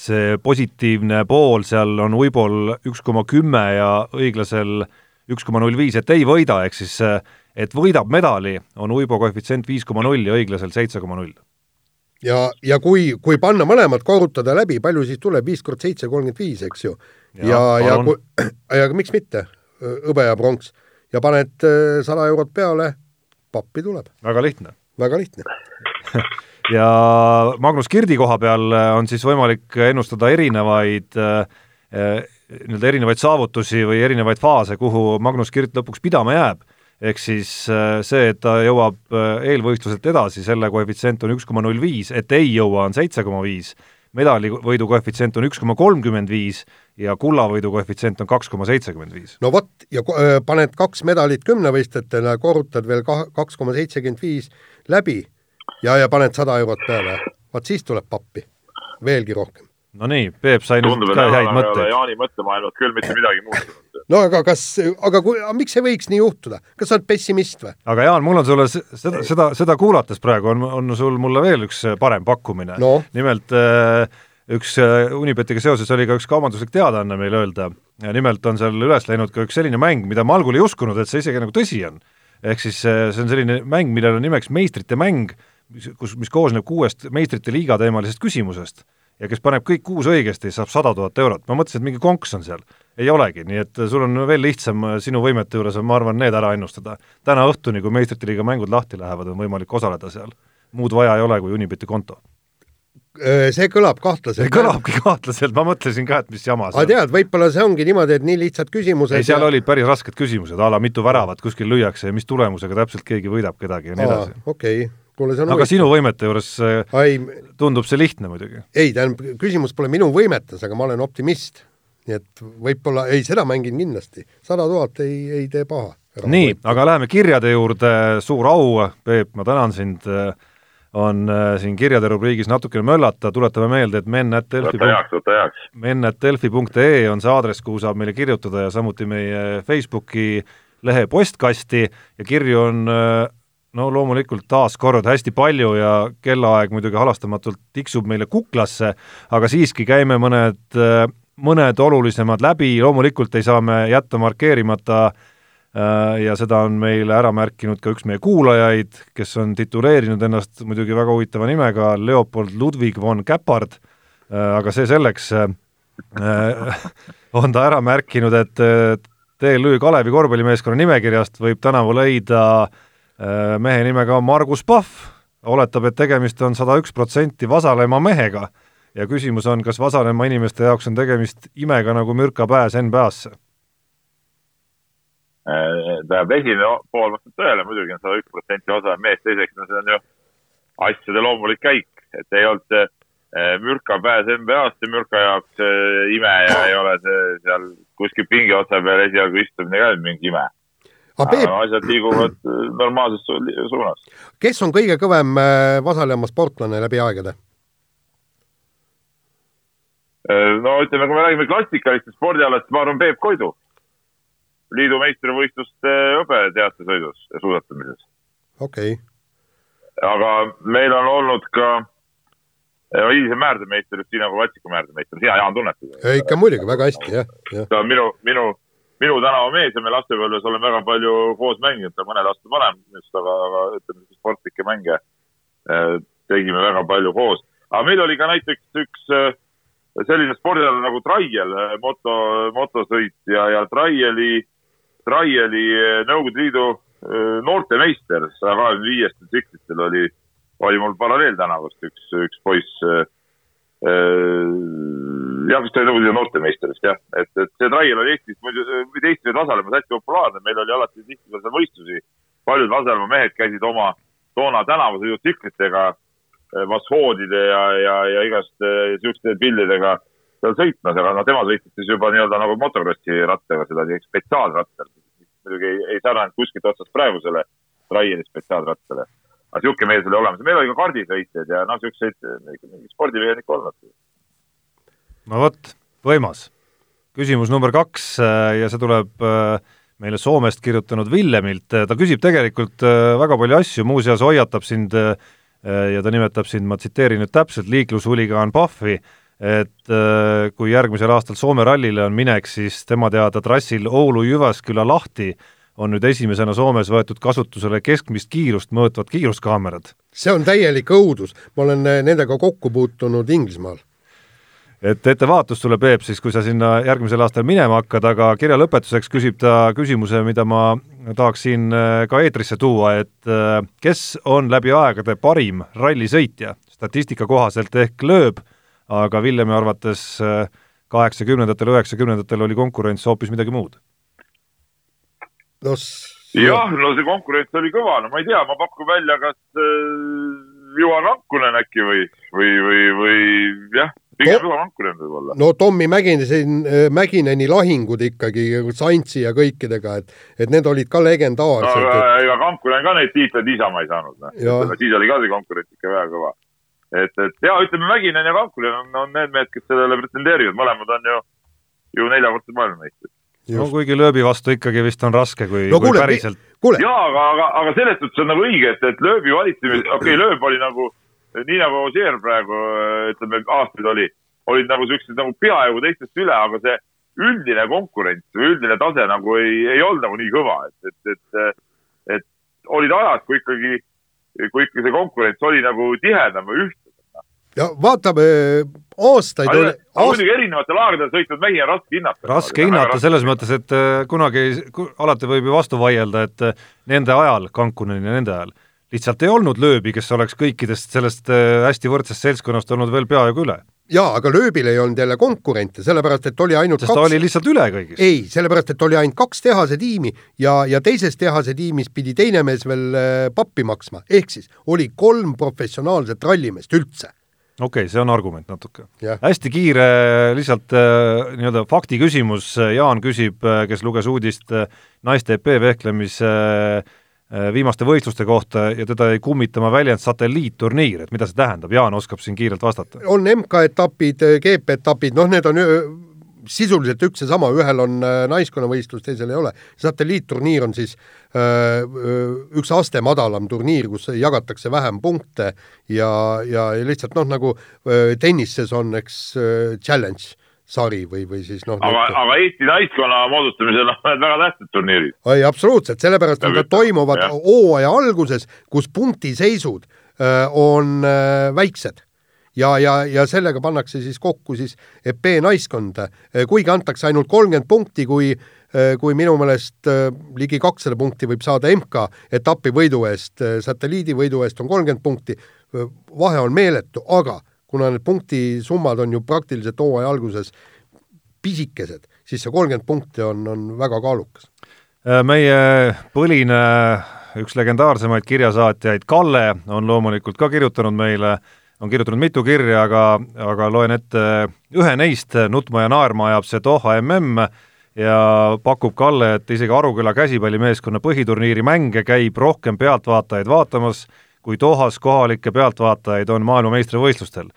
see positiivne pool seal on Uibol üks koma kümme ja õiglasel üks koma null viis, et ei võida, ehk siis et võidab medali, on Uibo koefitsient viis koma null ja õiglasel seitse koma null. ja, ja kui, kui panna mõlemad korrutada läbi, palju siis tuleb, viis kord seitse, kolmkümmend viis, eks ju. ja, ja, kui, ja miks mitte, hõbe ja pronks. ja paned äh, sada eurot peale, pappi tuleb. väga lihtne. väga lihtne ja Magnus Kirdi koha peal äh, on siis võimalik ennustada erinevaid äh, äh, nii-öelda erinevaid saavutusi või erinevaid faase, kuhu Magnus Kirt lõpuks pidama jääb. ehk siis see, et ta jõuab eelvõistluselt edasi, selle koefitsient on üks koma null viis, et ei jõua, on seitse koma viis, medalivõidu koefitsient on üks koma kolmkümmend viis ja kullavõidu koefitsient on kaks koma seitsekümmend viis. no vot, ja paned kaks medalit kümnevõistletele, korrutad veel kaks koma seitsekümmend viis läbi ja, ja paned sada eurot peale, vaat siis tuleb pappi, veelgi rohkem. no nii, Peep sai nüüd ka häid mõtteid. Jaani mõttemaailmas küll mitte midagi muutunud. no aga kas, aga kui, miks see võiks nii juhtuda, kas sa oled pessimist või? aga Jaan, mul on sulle seda, seda, seda kuulates praegu on, on sul mulle veel üks parem pakkumine no.. nimelt äh, üks äh, Unibetiga seoses oli ka üks kaubanduslik teadaanne meil öelda ja nimelt on seal üles läinud ka üks selline mäng, mida ma algul ei uskunud, et see isegi nagu tõsi on. ehk siis äh, see on selline mäng, millel on nimeks meistrite mäng kus, mis koosneb kuuest meistrite liiga teemalisest küsimusest ja kes paneb kõik kuus õigesti, saab sada tuhat eurot. ma mõtlesin, et mingi konks on seal. ei olegi, nii et sul on veel lihtsam sinu võimete juures ma arvan, need ära ennustada. täna õhtuni, kui meistrite liiga mängud lahti lähevad, on võimalik osaleda seal. muud vaja ei ole kui Unibeti konto. see kõlab kahtlaselt. kõlabki kahtlaselt, ma mõtlesin ka, et mis jama see on. aga tead, võib-olla see ongi niimoodi, et nii lihtsad küsimused. ei, seal ja... olid päris rasked küsimused, a la mitu väravat kuskil lüüakse ja mis tulemusega täpselt keegi võidab kedagi ja nii edasi. okei okay kuule, see on aga huvitav. sinu võimete juures Ai, tundub see lihtne muidugi. ei, tähendab, küsimus pole minu võimetes, aga ma olen optimist. nii et võib-olla, ei, seda mängin kindlasti. sada tuhat ei, ei tee paha. nii, aga läheme kirjade juurde, suur au, Peep, ma tänan sind äh, on äh, siin kirjade rubriigis natukene möllata, tuletame meelde, et men.delfi men.delfi.ee on see aadress, kuhu saab meile kirjutada ja samuti meie Facebooki lehe postkasti ja kirju on äh, no loomulikult taas kord hästi palju ja kellaaeg muidugi halastamatult tiksub meile kuklasse, aga siiski käime mõned, äh, mõned olulisemad läbi, loomulikult ei saa me jätta markeerimata äh, Äh, ja seda on meile ära märkinud ka üks meie kuulajaid, kes on tituleerinud ennast muidugi väga huvitava nimega Leopold Ludwig von Käpard, äh, aga see selleks, äh, on ta ära märkinud, et TLÜ Kalevi korvpallimeeskonna nimekirjast võib tänavu leida mehe nimega Margus Pahv, oletab, et tegemist on sada üks protsenti Vasalemma mehega ja küsimus on, kas Vasalemma inimeste jaoks on tegemist imega nagu mürka pääs NBA-sse Äh, tähendab, esimene pool vastab tõele, muidugi on sada üks protsenti osa meest, teiseks no see on ju asjade loomulik käik, et ei olnud see äh, mürka pääs NBA-sse mürka jaoks äh, ime ja ei ole see seal kuskil pingi otsa peal esialgu istumine ka mingi ime. Peep... asjad liiguvad normaalses su suunas. kes on kõige kõvem Vasalemma sportlane läbi aegade? no ütleme, kui me räägime klassikalistest spordialadest, ma arvan, Peep Koidu liidu meistrivõistluste hõbe teatesõidus ja suusatamises. okei okay.. aga meil on olnud ka Iise määrdemeister, Justina Kovatsiku määrdemeister, sina, Jaan, tunned teda? ikka muidugi, väga hästi, jah, jah.. ta on minu, minu, minu tänavamees ja me lapsepõlves oleme väga palju koos mänginud, ta mõned aastad vanem minust, aga, aga ütleme, sportlikke mänge eh, tegime väga palju koos. aga meil oli ka näiteks üks äh, selline spordiala nagu traiel, moto, motosõit ja, ja traieli Traieli Nõukogude Liidu noortemeister saja kahekümne viiestel tsüklitel oli, oli mul paralleeltänavast üks, üks poiss äh,. Jah, vist oli Nõukogude vist jah, et, et see Traiel oli Eestis muidu, või Eestis Lasnamäes hästi populaarne, meil oli alati tihti seal võistlusi. paljud Lasnamäe mehed käisid oma toona tänavasõidutsüklitega, massoodide ja, ja, ja igast siukeste pillidega seal sõitmas, aga no tema sõitis siis juba nii-öelda nagu motokrossi rattaga seda spetsiaalrattal. muidugi ei, ei sarnanenud kuskilt otsast praegusele Traieri spetsiaalrattale. aga niisugune mees oli olemas meil oli ka kardisõitjaid ja noh, niisuguseid spordimehed ikka olnud. No vot, võimas. küsimus number kaks äh, ja see tuleb äh, meile Soomest kirjutanud Villemilt, ta küsib tegelikult äh, väga palju asju, muuseas hoiatab sind ja ta nimetab sind, ma tsiteerin nüüd täpselt, liiklushuligaan Pahvi et kui järgmisel aastal Soome rallile on minek, siis tema teada trassil Oulu-Jyväsküla lahti on nüüd esimesena Soomes võetud kasutusele keskmist kiirust mõõtvad kiiruskaamerad. see on täielik õudus, ma olen nendega kokku puutunud Inglismaal. Et ettevaatust sulle, Peep, siis kui sa sinna järgmisel aastal minema hakkad, aga kirja lõpetuseks küsib ta küsimuse, mida ma tahaks siin äh, ka eetrisse tuua, et kes on läbi aegade parim rallisõitja statistika kohaselt ehk lööb aga Villemi arvates äh, kaheksakümnendatel, üheksakümnendatel oli konkurents hoopis midagi muud. no jah, no see konkurents oli kõva, no ma ei tea, ma pakun välja, kas äh, Juhan Ankunen äkki või, või, või, või jah, pigem Ankunen võib-olla. no Tommy Mäkineni, äh, Mäkineni lahingud ikkagi Saintsi ja kõikidega, et, et need olid ka legendaarsed. no ega, ega Ankunen ka neid tiitleid niisama ei saanud, noh. siis oli ka see konkurents ikka väga kõva et, et ja ütleme, Mäkinen ja Kankulin on, on need mehed, kes sellele pretendeerivad, mõlemad on ju, ju neljakordsed maailmameistrid. no kuigi lööbi vastu ikkagi vist on raske, kui no,, kui päriselt. jaa, aga, aga, aga selles suhtes on nagu õige, et, et lööbi valitsemine, okei okay,, lööb oli nagu, nii nagu Ossier praegu ütleme, aastaid oli, olid nagu siuksed nagu peaaegu teistest üle, aga see üldine konkurents või üldine tase nagu ei, ei olnud nagu nii kõva, et, et, et, et olid ajad, kui ikkagi, kui ikka see konkurents oli nagu tihedam või ühtne ja vaatame aastaid aga, oli aga muidugi erinevatel aegadel sõitnud mehi on raske hinnata. raske hinnata selles mõttes, et äh, kunagi, alati võib ju vastu vaielda, et äh, nende ajal, Kankuneni ja nende ajal, lihtsalt ei olnud lööbi, kes oleks kõikidest sellest äh, hästi võrdsest seltskonnast olnud veel peaaegu üle. jaa, aga lööbil ei olnud jälle konkurente, sellepärast et oli ainult sest kaks ta oli lihtsalt üle kõigist. ei, sellepärast et oli ainult kaks tehase tiimi ja, ja teises tehase tiimis pidi teine mees veel äh, pappi maksma, ehk siis oli kolm professionaalset rallimeest üldse okei okay,, see on argument natuke. Hästi kiire lihtsalt äh, nii-öelda fakti küsimus, Jaan küsib, kes luges uudist naiste EP vehklemise äh, viimaste võistluste kohta ja teda jäi kummitama väljend satelliitturniir, et mida see tähendab, Jaan oskab siin kiirelt vastata. on MK-etapid, GP-etapid, noh, need on öö, sisuliselt üks ja sama, ühel on äh, naiskonnavõistlus, teisel ei ole. satelliitturniir on siis öö, üks aste madalam turniir, kus jagatakse vähem punkte ja, ja, lihtsalt noh, nagu öö, tennises on, eks, challenge sari või, või siis noh aga, aga Eesti naiskonna moodustamisel on need väga tähtsad turniirid. ei, absoluutselt, sellepärast on Ja ta toimuvad hooaja alguses, kus punktiseisud öö, on öö, väiksed. Ja, ja, ja sellega pannakse siis kokku siis EP naiskond, kuigi antakse ainult kolmkümmend punkti, kui kui minu meelest ligi kakssada punkti võib saada MK etapi võidu eest, satelliidi võidu eest on kolmkümmend punkti, vahe on meeletu, aga kuna need punktisummad on ju praktiliselt hooaja alguses pisikesed, siis see kolmkümmend punkti on, on väga kaalukas. Äh, meie põline üks legendaarsemaid kirjasaatjaid, Kalle, on loomulikult ka kirjutanud meile, on kirjutanud mitu kirja, aga, aga loen ette ühe neist, nutma ja naerma ajab see Doha mm ja pakub Kalle, et isegi Aruküla käsipallimeeskonna põhiturniiri mänge käib rohkem pealtvaatajaid vaatamas, kui Dohas kohalikke pealtvaatajaid on maailmameistrivõistlustel.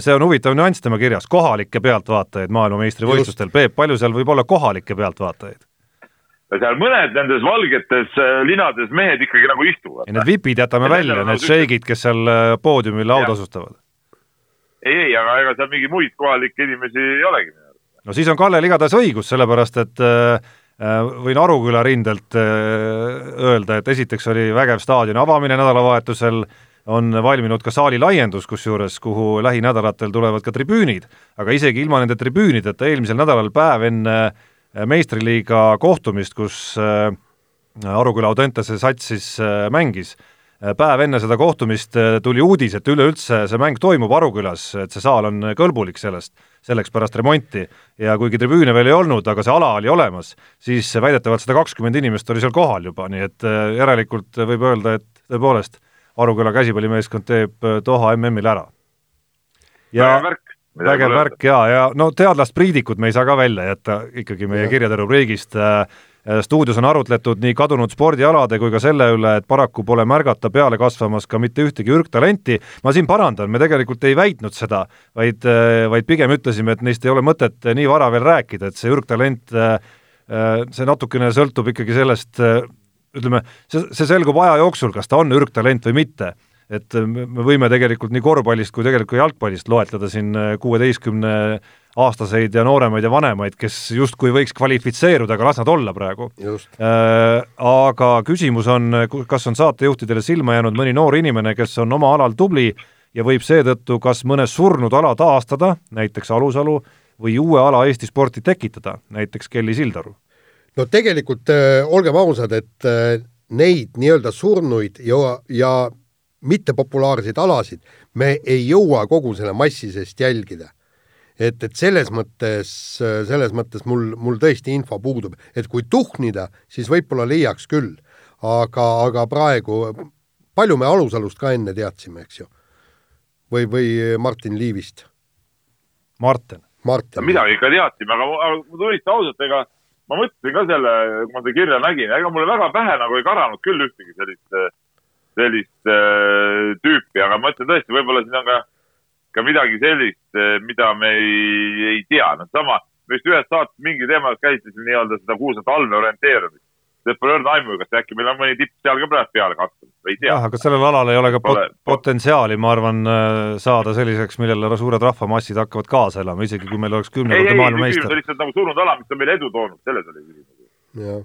See on huvitav nüanss tema kirjas, kohalikke pealtvaatajaid maailmameistrivõistlustel, Peep, palju seal võib olla kohalikke pealtvaatajaid? seal mõned nendes valgetes äh, linades mehed ikkagi nagu istuvad ja. need vipid jätame Ja välja, need nagu šeigid, kes seal äh, poodiumil au Jah. tasustavad. ei, ei, aga ega seal mingeid muid kohalikke inimesi ei olegi. no siis on Kallel igatahes õigus, sellepärast et äh, äh, võin Aruküla rindelt äh, öelda, et esiteks oli vägev staadioni avamine nädalavahetusel, on valminud ka saali laiendus, kusjuures, kuhu lähinädalatel tulevad ka tribüünid, aga isegi ilma nende tribüünideta eelmisel nädalal päev enne äh, meistriliiga kohtumist, kus äh, Aruküla Audentese sats siis äh, mängis, päev enne seda kohtumist äh, tuli uudis, et üleüldse see mäng toimub Arukülas, et see saal on kõlbulik sellest, selleks pärast remonti ja kuigi tribüüne veel ei olnud, aga see ala oli olemas, siis väidetavalt sada kakskümmend inimest oli seal kohal juba, nii et äh, järelikult võib öelda, et tõepoolest Aruküla käsipallimeeskond teeb äh, Doha MM-il ära. ja vägev värk. ja, ja no teadlast Priidikut me ei saa ka välja jätta ikkagi meie kirjade rubriigist äh, stuudios on arutletud nii kadunud spordialade kui ka selle üle, et paraku pole märgata peale kasvamas ka mitte ühtegi ürgtalenti. ma siin parandan, me tegelikult ei väitnud seda, vaid, vaid pigem ütlesime, et neist ei ole mõtet nii vara veel rääkida, et see ürgtalent, see natukene sõltub ikkagi sellest, ütleme, see, see selgub aja jooksul, kas ta on ürgtalent või mitte et me me võime tegelikult nii korvpallist kui tegelikult ka jalgpallist loetleda siin kuueteistkümne aastaseid ja nooremaid ja vanemaid, kes justkui võiks kvalifitseeruda, aga las nad olla praegu. Äh, aga küsimus on, kas on saatejuhtidele silma jäänud mõni noor inimene, kes on oma alal tubli ja võib seetõttu kas mõne surnud ala taastada, näiteks Alusalu, või uue ala Eesti sporti tekitada, näiteks Kelly Sildaru? no tegelikult äh, olgem ausad, et äh, neid nii-öelda surnuid ja, ja mittepopulaarseid alasid me ei jõua kogu selle massi seest jälgida. et, et selles mõttes, selles mõttes mul, mul tõesti info puudub, et kui tuhnida, siis võib-olla leiaks küll, aga, aga praegu, palju me Alusalust ka enne teadsime, eks ju? või, või Martin Liivist? Martin Martin. midagi ikka teadsime, aga ma, aga ma tunnistan ausalt, ega ma mõtlesin ka selle, kui ma seda kirja nägin, ega mulle väga pähe nagu ei karanud küll ühtegi sellist, sellist äh, tüüpi, aga ma ütlen tõesti, võib-olla siin on ka, ka midagi sellist, mida me ei, ei tea, noh sama, me vist ühes saates mingi teema käsitlesime nii-öelda seda kuulsat allorienteerumist. sellest pole õrna aimu, kas äkki meil on mõni tipp seal ka praegu peale kasvanud, ei tea jah, aga sellel alal ei ole ka pot potentsiaali, ma arvan, saada selliseks, millele suured rahvamassid hakkavad kaasa elama, isegi kui meil oleks ei, kümnekordne maailmameister on. lihtsalt nagu surnud ala, mis on meile edu toonud, selles oli küsimus.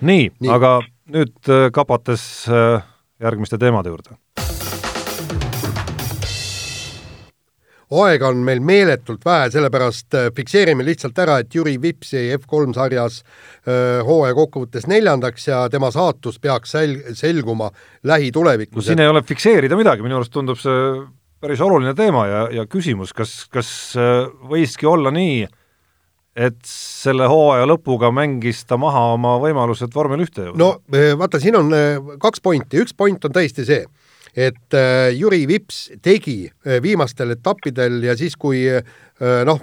nii, Nii. aga nüüd äh, kapates järgmiste teemade juurde. Aega on meil meeletult vähe, sellepärast äh, fikseerime lihtsalt ära, et Jüri Vips jäi F3 sarjas äh, hooaja kokkuvõttes neljandaks ja tema saatus peaks sel-, selguma lähitulevikus. no siin ei ole fikseerida midagi, minu arust tundub see päris oluline teema ja, ja küsimus, kas, kas äh, võiski olla nii, et selle hooaja lõpuga mängis ta maha oma võimalused vormel ühte jõuda? no vaata, siin on kaks pointi, üks point on tõesti see, et äh, Jüri Vips tegi äh, viimastel etappidel ja siis, kui äh, noh,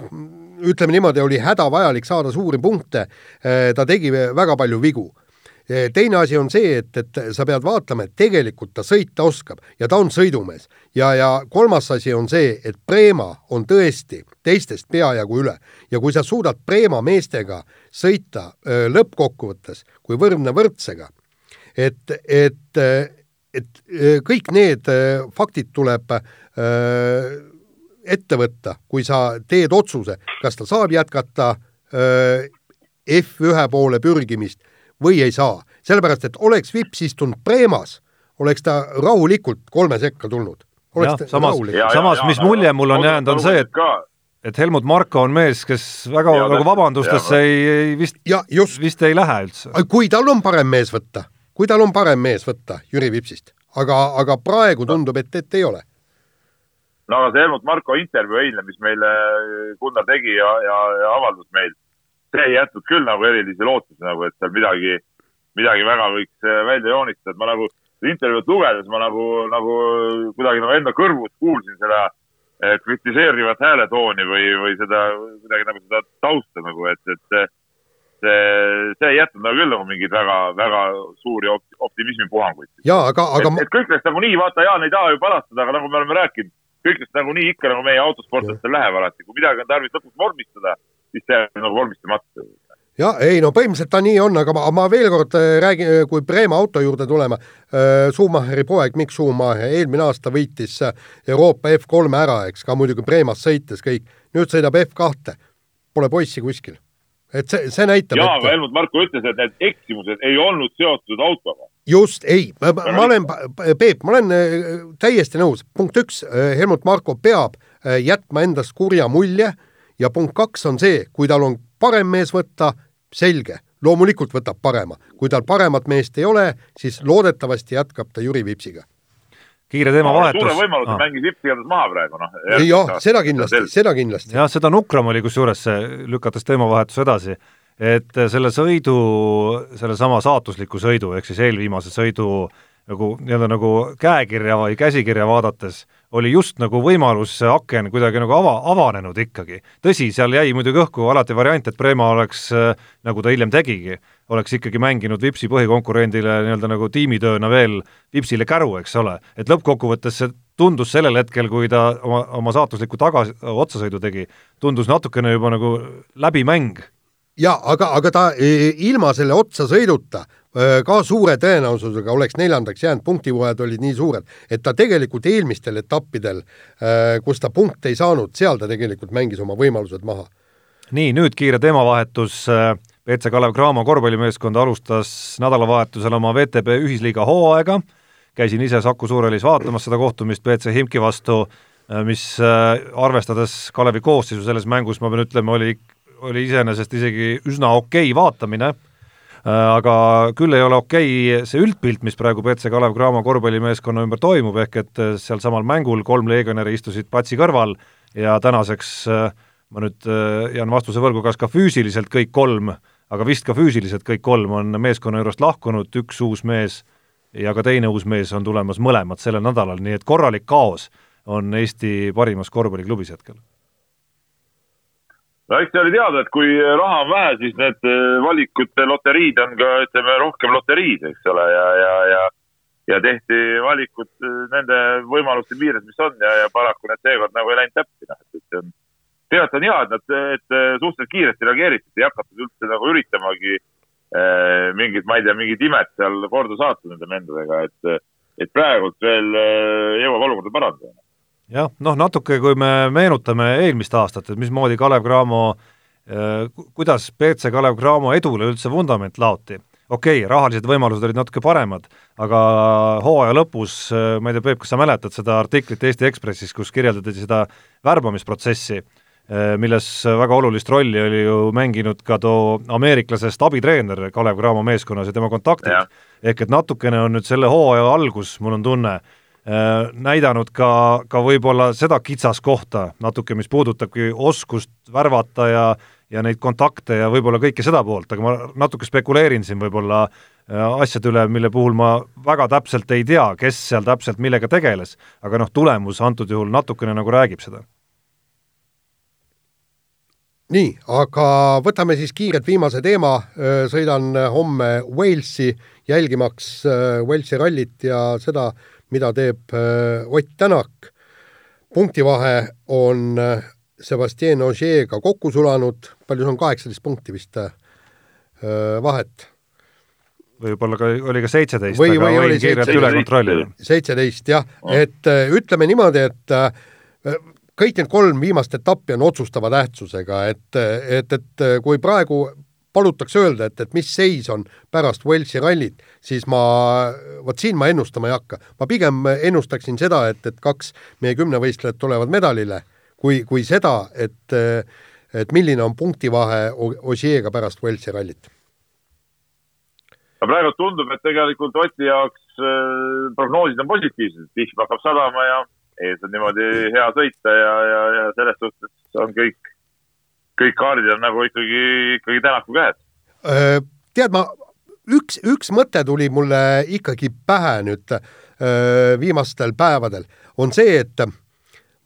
ütleme niimoodi, oli hädavajalik saada suuri punkte, ta tegi väga palju vigu teine asi on see, et, et sa pead vaatama, et tegelikult ta sõita oskab ja ta on sõidumees. ja, ja kolmas asi on see, et Preema on tõesti teistest peajagu üle ja kui sa suudad Preema meestega sõita lõppkokkuvõttes kui võrdne võrdsega, et, et et äh, kõik need äh, faktid tuleb äh, ette võtta, kui sa teed otsuse, kas ta saab jätkata F1 poole pürgimist või ei saa. sellepärast, et oleks Vips istunud Preemas, oleks ta rahulikult kolme sekka tulnud. jah, samas, samas mis mulje mul on jäänud, on see, et et Helmut Marko on mees, kes väga ja, nagu vabandustesse ei, ei vist, vist ei lähe üldse. kui tal on parem mees võtta kui tal on parem mees võtta Jüri Vipsist, aga, aga praegu tundub, et, et ei ole. no aga see Helmut Marko intervjuu eilne, mis meile Gunnar tegi ja, ja, ja avaldus meil, see ei jätnud küll nagu erilisi lootusi nagu, et seal midagi, midagi väga võiks äh, välja joonistada, et ma nagu intervjuud lugedes ma nagu, nagu kuidagi nagu enda kõrvus kuulsin seda äh, kritiseerivat hääletooni või, või seda kuidagi nagu seda tausta nagu, et, et see, see ei jätnud nagu küll nagu mingeid väga, väga suuri optimismipuhanguid. jaa, aga, aga et, et kõik läks nagunii, vaata, Jaan ei taha ju palastada, aga nagu me oleme rääkinud, kõik läks nagunii ikka nagu meie autosportlastel läheb alati, kui midagi on tarvis lõpuks vormistada, siis see jääb nagu vormistamata ja ei no põhimõtteliselt ta nii on, aga ma, ma veel kord äh, räägin, äh, kui Preema auto juurde tuleme, äh, Schumacheri poeg Mikk Schumacher eelmine aasta võitis Euroopa F3 ära, eks, ka muidugi Preemas sõites kõik, nüüd sõidab F2, pole poissi kuskil et see, see näitab. jaa, aga Helmut Marko ütles, et need eksimused ei olnud seotud autoga. just, ei, ma, ma olen, Peep, ma olen äh, täiesti nõus, punkt üks, äh, Helmut Marko peab äh, jätma endast kurja mulje ja punkt kaks on see, kui tal on parem mees võtta, selge, loomulikult võtab parema, kui tal paremat meest ei ole, siis loodetavasti jätkab ta Jüri Vipsiga kiire teemavahetus. suure võimaluse ah. mängis Vips igatahes maha praegu, noh. jah, seda kindlasti, seda kindlasti. jah, seda nukram oli kusjuures lükates teemavahetuse edasi, et selle sõidu, sellesama saatusliku sõidu, ehk siis eelviimase sõidu nagu nii-öelda nagu käekirja või käsikirja vaadates oli just nagu võimalus see aken kuidagi nagu ava, avanenud ikkagi. tõsi, seal jäi muidugi õhku alati variant, et Prema oleks, nagu ta hiljem tegigi, oleks ikkagi mänginud Vipsi põhikonkurendile nii-öelda nagu tiimitööna veel Vipsile käru, eks ole, et lõppkokkuvõttes see tundus sellel hetkel, kui ta oma, oma saatusliku tagasi, otsasõidu tegi, tundus natukene juba nagu läbimäng jaa, aga, aga ta e, ilma selle otsasõiduta e, ka suure tõenäosusega oleks neljandaks jäänud, punktivõjad olid nii suured, et ta tegelikult eelmistel etappidel, kus ta punkte ei saanud, seal ta tegelikult mängis oma võimalused maha. nii, nüüd kiire teemavahetus, WC Kalev Cramo korvpallimeeskond alustas nädalavahetusel oma VTB ühisliiga hooaega, käisin ise Saku Suurhallis vaatamas seda kohtumist BC Himki vastu, mis arvestades Kalevi koosseisu selles mängus, ma pean ütlema, oli oli iseenesest isegi üsna okei okay vaatamine, aga küll ei ole okei okay see üldpilt, mis praegu BC Kalev Cramo korvpallimeeskonna ümber toimub, ehk et äh, sealsamal mängul kolm legionäri istusid platsi kõrval ja tänaseks äh, ma nüüd jään vastuse võlgu, kas ka füüsiliselt kõik kolm, aga vist ka füüsiliselt kõik kolm on meeskonna juurest lahkunud, üks uus mees ja ka teine uus mees on tulemas mõlemad sellel nädalal, nii et korralik kaos on Eesti parimas korvpalliklubis hetkel no eks see oli teada, et kui raha on vähe, siis need eh, valikute loteriid on ka, ütleme, rohkem loteriid, eks ole, ja, ja, ja ja tehti valikud eh, nende võimaluste piires, mis on ja, ja paraku need seekord nagu ei läinud täppi, noh, et on, tegelikult on hea, et nad, et eh, suhteliselt kiiresti reageeriti, ei hakatud üldse nagu üritamagi äh, mingit, ma ei tea, mingit imet seal korda saata nende vendadega, et, et praegult veel äh, jõuab olukorda parandada jah, noh natuke, kui me meenutame eelmist aastat, et mismoodi Kalev Cramo äh, kuidas BC Kalev Cramo edule üldse vundament laoti, okei okay,, rahalised võimalused olid natuke paremad, aga hooaja lõpus, ma ei tea, Peep, kas sa mäletad seda artiklit Eesti Ekspressis, kus kirjeldati seda värbamisprotsessi, milles väga olulist rolli oli ju mänginud ka too ameeriklasest abitreener Kalev Cramo meeskonnas ja tema kontaktid, ehk et natukene on nüüd selle hooaja algus, mul on tunne, näidanud ka, ka võib-olla seda kitsaskohta natuke, mis puudutabki oskust värvata ja ja neid kontakte ja võib-olla kõike seda poolt, aga ma natuke spekuleerin siin võib-olla äh, asjade üle, mille puhul ma väga täpselt ei tea, kes seal täpselt millega tegeles, aga noh, tulemus antud juhul natukene nagu räägib seda. nii, aga võtame siis kiirelt viimase teema, äh, sõidan homme Walesi jälgimaks äh, Walesi rallit ja seda, mida teeb Ott Tänak. punktivahe on Sebastian Ogier'ga kokku sulanud, palju see on, kaheksateist punkti vist äh, vahet? võib-olla ka, oli ka seitseteist, aga või võin kiirelt üle kontrollida. seitseteist jah et äh, ütleme niimoodi, et äh, kõik need kolm viimast etappi on otsustava tähtsusega, et, et, et kui praegu palutakse öelda, et, et mis seis on pärast Walesi rallit, siis ma, vot siin ma ennustama ei hakka. ma pigem ennustaksin seda, et, et kaks meie kümnevõistlejat tulevad medalile kui, kui seda, et, et milline on punktivahe Osieega pärast Velsi rallit? no praegu tundub, et tegelikult Oti jaoks äh, prognoosid on positiivsed, vihm hakkab sadama ja ees on niimoodi hea sõita ja, ja, ja selles suhtes on kõik, kõik kaardid on nagu ikkagi, ikkagi Tänaku käes. Äh, tead, ma, üks, üks mõte tuli mulle ikkagi pähe nüüd äh, viimastel päevadel, on see, et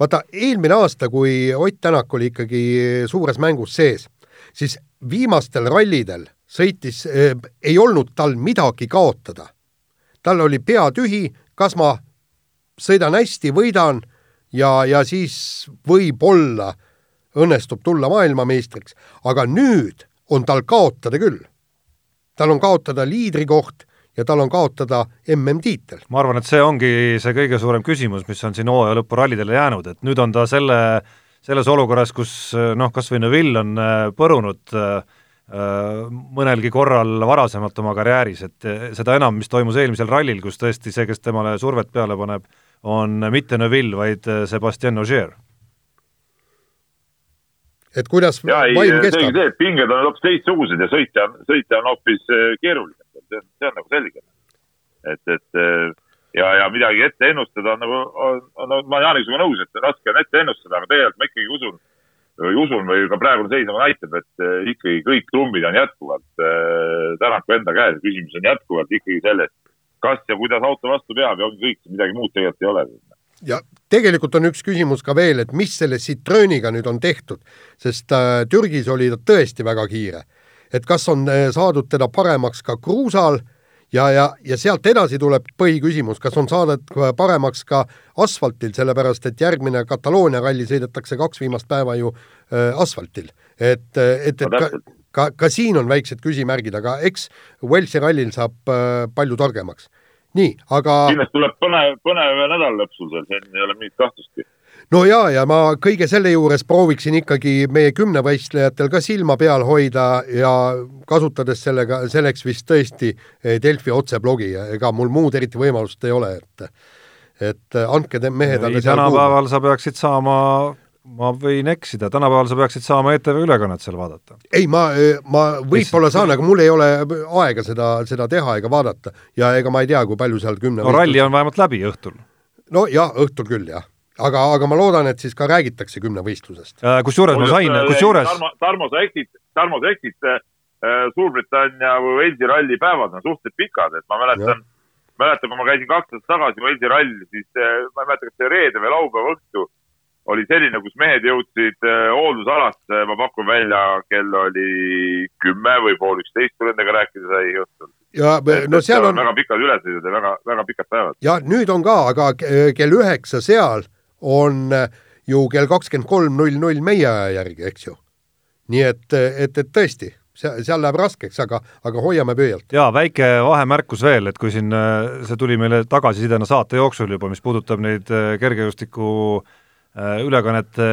vaata, eelmine aasta, kui Ott Tänak oli ikkagi suures mängus sees, siis viimastel rallidel sõitis äh,, ei olnud tal midagi kaotada. tal oli pea tühi, kas ma sõidan hästi, võidan ja, ja siis võib-olla õnnestub tulla maailmameistriks, aga nüüd on tal kaotada küll. tal on kaotada liidrikoht ja tal on kaotada MM-tiitel. ma arvan, et see ongi see kõige suurem küsimus, mis on siin hooaja lõpu rallidele jäänud, et nüüd on ta selle, selles olukorras, kus noh, kas või Neville on äh, põrunud äh, mõnelgi korral varasemalt oma karjääris, et seda enam, mis toimus eelmisel rallil, kus tõesti see, kes temale survet peale paneb, on mitte Neville, vaid äh, Sebastian Ogier. Et kuidas ja, vaim kestab? pinged on hoopis teistsugused ja sõitja, sõitja on hoopis keerulisem see on, see on nagu selge. et, et äh, ja, ja midagi ette ennustada on nagu, on, on, on, ma olen Jaaniga sinuga nõus, et raske on ette ennustada, aga tegelikult ma ikkagi usun, või usun või ka praegune seis nagu näitab, et äh, ikkagi kõik trummid on jätkuvalt äh, Tänaku enda käes, küsimus on jätkuvalt ikkagi selles, kas ja kuidas auto vastu peab ja ongi kõik, midagi muud tegelikult ei ole ja tegelikult on üks küsimus ka veel, et mis selle Citrooniga nüüd on tehtud, sest äh, Türgis oli ta tõesti väga kiire et kas on eh, saadud teda paremaks ka kruusal ja, ja, ja sealt edasi tuleb põhiküsimus, kas on saadud paremaks ka asfaltil, sellepärast et järgmine Kataloonia ralli sõidetakse kaks viimast päeva ju äh, asfaltil. et, et, et ka, ka, ka siin on väiksed küsimärgid, aga eks Walesi rallil saab äh, palju targemaks. Nii, aga kindlasti tuleb põnev, põnev nädal lõpsul seal, siin ei ole mingit kahtlustki. No ja, ja ma kõige selle juures prooviksin ikkagi meie kümnevõistlejatel ka silma peal hoida ja kasutades sellega, selleks vist tõesti eh, Delfi otseblogi, ega mul muud eriti võimalust ei ole, et et andke mehed ei, tänapäeval sa peaksid saama ma võin eksida, tänapäeval sa peaksid saama ETV ülekannet seal vaadata. ei, ma, ma võib-olla saan, aga mul ei ole aega seda, seda teha ega vaadata ja ega ma ei tea, kui palju seal kümne no ralli on vähemalt läbi õhtul. no jah, õhtul küll, jah aga, aga ma loodan, et siis ka räägitakse kümnevõistlusest äh,. kusjuures ma sain, äh, kusjuures Tarmo, Tarmo, sa eksid, Tarmo, sa eksid äh,, Suurbritannia või Walesi ralli päevad on suhteliselt pikad, et ma mäletan, mäletan, kui ma käisin kaks aastat tagasi Walesi rallil, siis äh, ma ei mäleta, kas see reede või laupäeva õhtu oli selline, kus mehed jõudsid äh, hooldusalasse, ma pakun välja, kell oli kümme või pool üksteist, kui nendega rääkida sai õhtul ja no seal on väga pikad ülesõidud ja väga, väga pikad päevad. ja nüüd on ka, aga kell üheksa seal on äh, ju kell kakskümmend kolm null null meie aja järgi, eks ju. nii et, et, et tõesti, see, seal läheb raskeks, aga, aga hoiame pöialt. jaa, väike vahemärkus veel, et kui siin äh, see tuli meile tagasisidena saate jooksul juba, mis puudutab neid äh, kergejõustiku ülekannete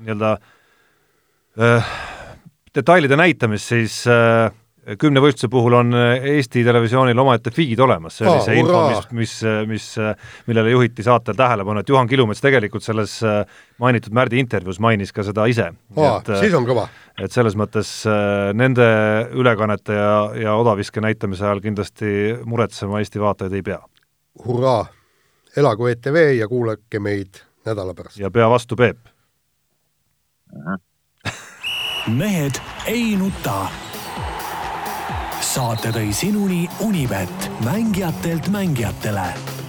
nii-öelda detailide näitamist, siis kümnevõistluse puhul on Eesti Televisioonil omaette feed olemas, see oli Aa, see info, mis, mis, mis, millele juhiti saatel tähelepanu, et Juhan Kilumets tegelikult selles äh, mainitud Märdi intervjuus mainis ka seda ise. äh, siis on kõva. et selles mõttes äh, nende ülekannete ja, ja odaviske näitamise ajal kindlasti muretsema Eesti vaatajaid ei pea. hurraa! elagu ETV ja kuulake meid nädala pärast. ja pea vastu, Peep! mehed ei nuta. saate tõi sinuni Unibet, mängijatelt mängijatele